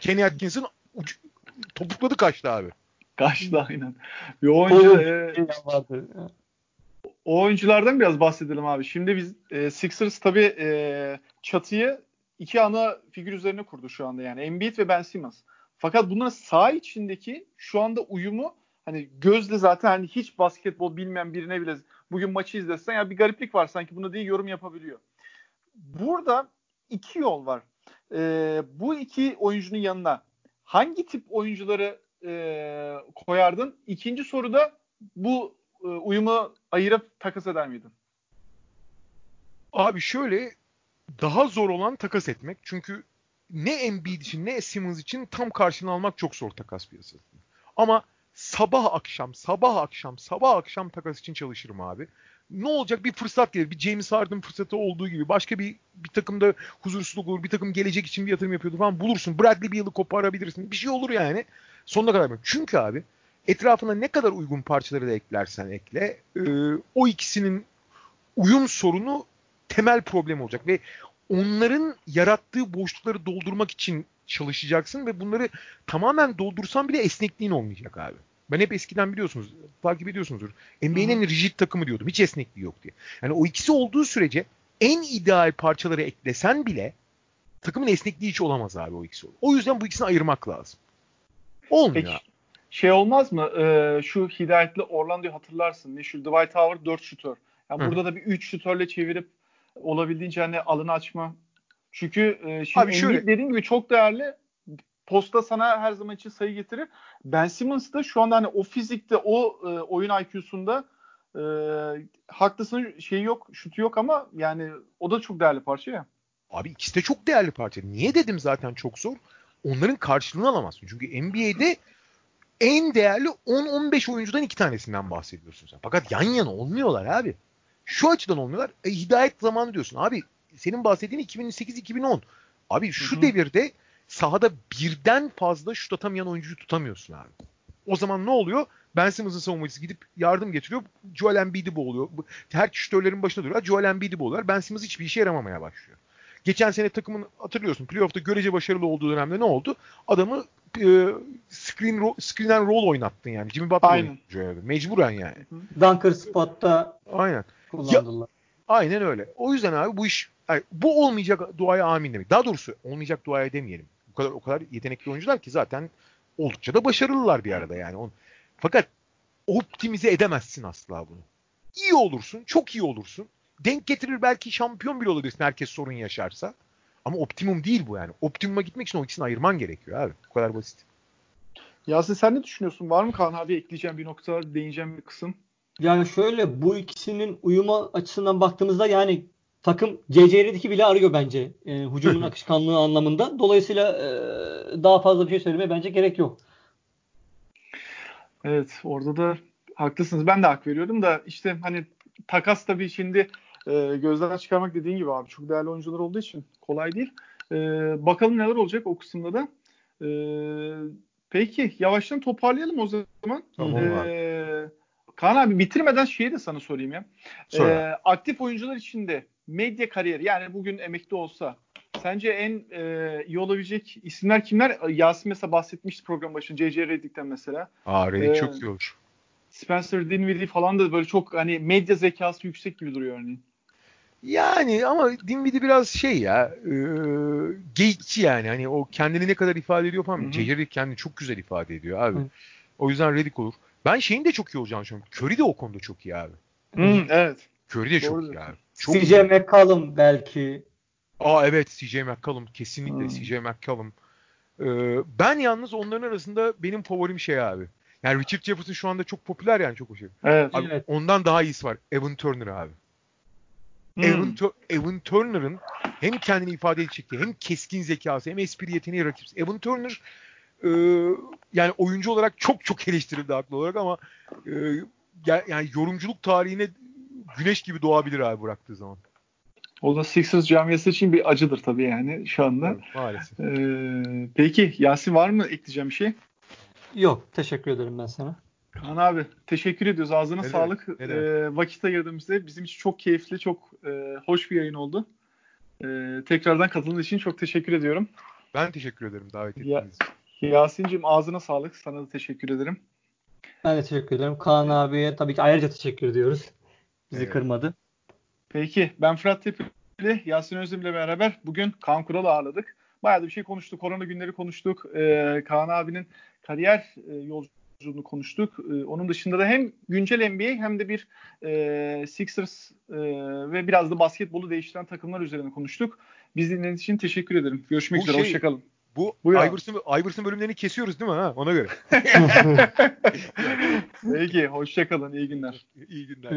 Kenny Atkinson uç, topukladı kaçtı abi. Kaçtı aynen. Bir oyuncu e, vardı. O oyunculardan biraz bahsedelim abi. Şimdi biz e, Sixers tabii e, çatıyı iki ana figür üzerine kurdu şu anda yani. Embiid ve Ben Simmons. Fakat bunların sağ içindeki şu anda uyumu hani gözle zaten hani hiç basketbol bilmeyen birine bile bugün maçı izlesen ya bir gariplik var sanki buna diye yorum yapabiliyor. Burada iki yol var. Ee, bu iki oyuncunun yanına hangi tip oyuncuları e, koyardın? İkinci soruda bu e, uyumu ayırıp takas eder miydin? Abi şöyle daha zor olan takas etmek. Çünkü ne Embiid için ne Simmons için tam karşılığını almak çok zor takas piyasası. Ama sabah akşam, sabah akşam, sabah akşam takas için çalışırım abi. Ne olacak bir fırsat gelir. Bir James Harden fırsatı olduğu gibi. Başka bir bir takımda huzursuzluk olur. Bir takım gelecek için bir yatırım yapıyordu falan. Bulursun. Bradley Beal'ı koparabilirsin. Bir şey olur yani. Sonuna kadar. Çünkü abi etrafına ne kadar uygun parçaları da eklersen ekle e, o ikisinin uyum sorunu temel problem olacak ve onların yarattığı boşlukları doldurmak için çalışacaksın ve bunları tamamen doldursan bile esnekliğin olmayacak abi. Ben hep eskiden biliyorsunuz, takip ediyorsunuzdur. NBA'nin en rigid takımı diyordum. Hiç esnekliği yok diye. Yani o ikisi olduğu sürece en ideal parçaları eklesen bile takımın esnekliği hiç olamaz abi o ikisi. O yüzden bu ikisini ayırmak lazım. Olmuyor. Peki, şey olmaz mı? Ee, şu hidayetli Orlando'yu hatırlarsın. Meşhur Dwight Howard 4 şutör. Yani burada da bir 3 şutörle çevirip olabildiğince hani alanı açma. Çünkü e, şimdi Abi şöyle... dediğim gibi çok değerli. Posta sana her zaman için sayı getirir. Ben Simmons da şu anda hani o fizikte, o e, oyun IQ'sunda e, haklısın şey yok, şutu yok ama yani o da çok değerli parça ya. Abi ikisi de çok değerli parça. Niye dedim zaten çok zor? Onların karşılığını alamazsın. Çünkü NBA'de en değerli 10-15 oyuncudan iki tanesinden bahsediyorsun sen. Fakat yan yana olmuyorlar abi. Şu açıdan olmuyorlar. E, hidayet zamanı diyorsun. Abi senin bahsettiğin 2008-2010. Abi şu Hı-hı. devirde sahada birden fazla şut atamayan oyuncuyu tutamıyorsun abi. O zaman ne oluyor? Ben Simmons'ın savunmacısı gidip yardım getiriyor. Joel Embiid'i boğuluyor. Her şütörlerin başında duruyor. Joel Embiid'i boğuluyorlar. Ben Simmons hiçbir işe yaramamaya başlıyor. Geçen sene takımın hatırlıyorsun playoff'ta görece başarılı olduğu dönemde ne oldu? Adamı e, screen ro- screen and roll oynattın yani. Jimmy Butler Aynen. Mecburen yani. Dunker spot'ta Aynen. Kullandılar. Ya, aynen öyle. O yüzden abi bu iş yani bu olmayacak duaya amin demek. Daha doğrusu olmayacak duaya demeyelim. O kadar o kadar yetenekli oyuncular ki zaten oldukça da başarılılar bir arada yani. On, fakat optimize edemezsin asla bunu. İyi olursun, çok iyi olursun. Denk getirir belki şampiyon bile olabilirsin herkes sorun yaşarsa. Ama optimum değil bu yani. Optimuma gitmek için o ikisini ayırman gerekiyor abi. Bu kadar basit. Yasin sen ne düşünüyorsun? Var mı Kaan abi ekleyeceğim bir nokta, değineceğim bir kısım? Yani şöyle bu ikisinin uyuma açısından baktığımızda yani takım CCR'deki bile arıyor bence e, hücumun akışkanlığı anlamında. Dolayısıyla e, daha fazla bir şey söylemeye bence gerek yok. Evet orada da haklısınız. Ben de hak veriyorum da işte hani takas tabii şimdi e, gözden çıkarmak dediğin gibi abi çok değerli oyuncular olduğu için kolay değil. E, bakalım neler olacak o kısımda da. E, peki yavaştan toparlayalım o zaman. Tamam e, Kaan abi bitirmeden şeyi de sana sorayım ya. Sor. E, aktif oyuncular içinde medya kariyeri yani bugün emekli olsa sence en e, iyi olabilecek isimler kimler? Yasin mesela bahsetmişti program başında. C.C. Redick'ten mesela. Aa Redick ee, çok iyi olur. Spencer Dinwiddie falan da böyle çok hani medya zekası yüksek gibi duruyor örneğin. Yani ama Dinwiddie biraz şey ya e, geyikçi yani. Hani o kendini ne kadar ifade ediyor falan. C.C. kendini çok güzel ifade ediyor abi. Hı. O yüzden Redick olur. Ben şeyin de çok iyi olacağını düşünüyorum. Curry de o konuda çok iyi abi. Hı, evet. Curry de çok iyi abi. Çok CJ iyi. McCollum belki. Aa evet CJ McCollum kesinlikle hmm. CJ McCollum. Ee, ben yalnız onların arasında benim favorim şey abi. Yani Richard Jefferson şu anda çok popüler yani çok hoş. Evet. Abi, evet. Ondan daha iyisi var. Evan Turner abi. Hmm. Evan, Evan Turner'ın hem kendini ifade edecek şekli hem keskin zekası hem espri yeteneği rakipsiz. Evan Turner e, yani oyuncu olarak çok çok eleştirildi haklı olarak ama e, yani yorumculuk tarihine güneş gibi doğabilir abi bıraktığı zaman. O da Sixers camiası için bir acıdır tabii yani şu anda. Evet, maalesef. Ee, peki Yasin var mı ekleyeceğim bir şey? Yok. Teşekkür ederim ben sana. Kaan abi teşekkür ediyoruz. Ağzına ne sağlık. Ee, vakit ayırdığımızda bizim için çok keyifli, çok e, hoş bir yayın oldu. Ee, tekrardan katıldığın için çok teşekkür ediyorum. Ben teşekkür ederim davet ettiğiniz için. Yasin'cim ağzına sağlık. Sana da teşekkür ederim. Ben de teşekkür ederim. Kaan abiye tabii ki ayrıca teşekkür ediyoruz. Bizi evet. kırmadı. Peki ben Fırat Tepeli, Yasin Özlem'le beraber bugün Kaan Kural'ı ağırladık. Bayağı da bir şey konuştuk. Korona günleri konuştuk. Ee, Kaan abinin kariyer e, yolculuğunu konuştuk. Ee, onun dışında da hem güncel NBA hem de bir e, Sixers e, ve biraz da basketbolu değiştiren takımlar üzerine konuştuk. Biz dinlediğiniz için teşekkür ederim. Görüşmek Bu üzere. Şey, Hoşçakalın. Bu Bu Iverson, Iverson bölümlerini kesiyoruz değil mi ha? Ona göre. Peki. Hoşçakalın. İyi günler. İyi günler.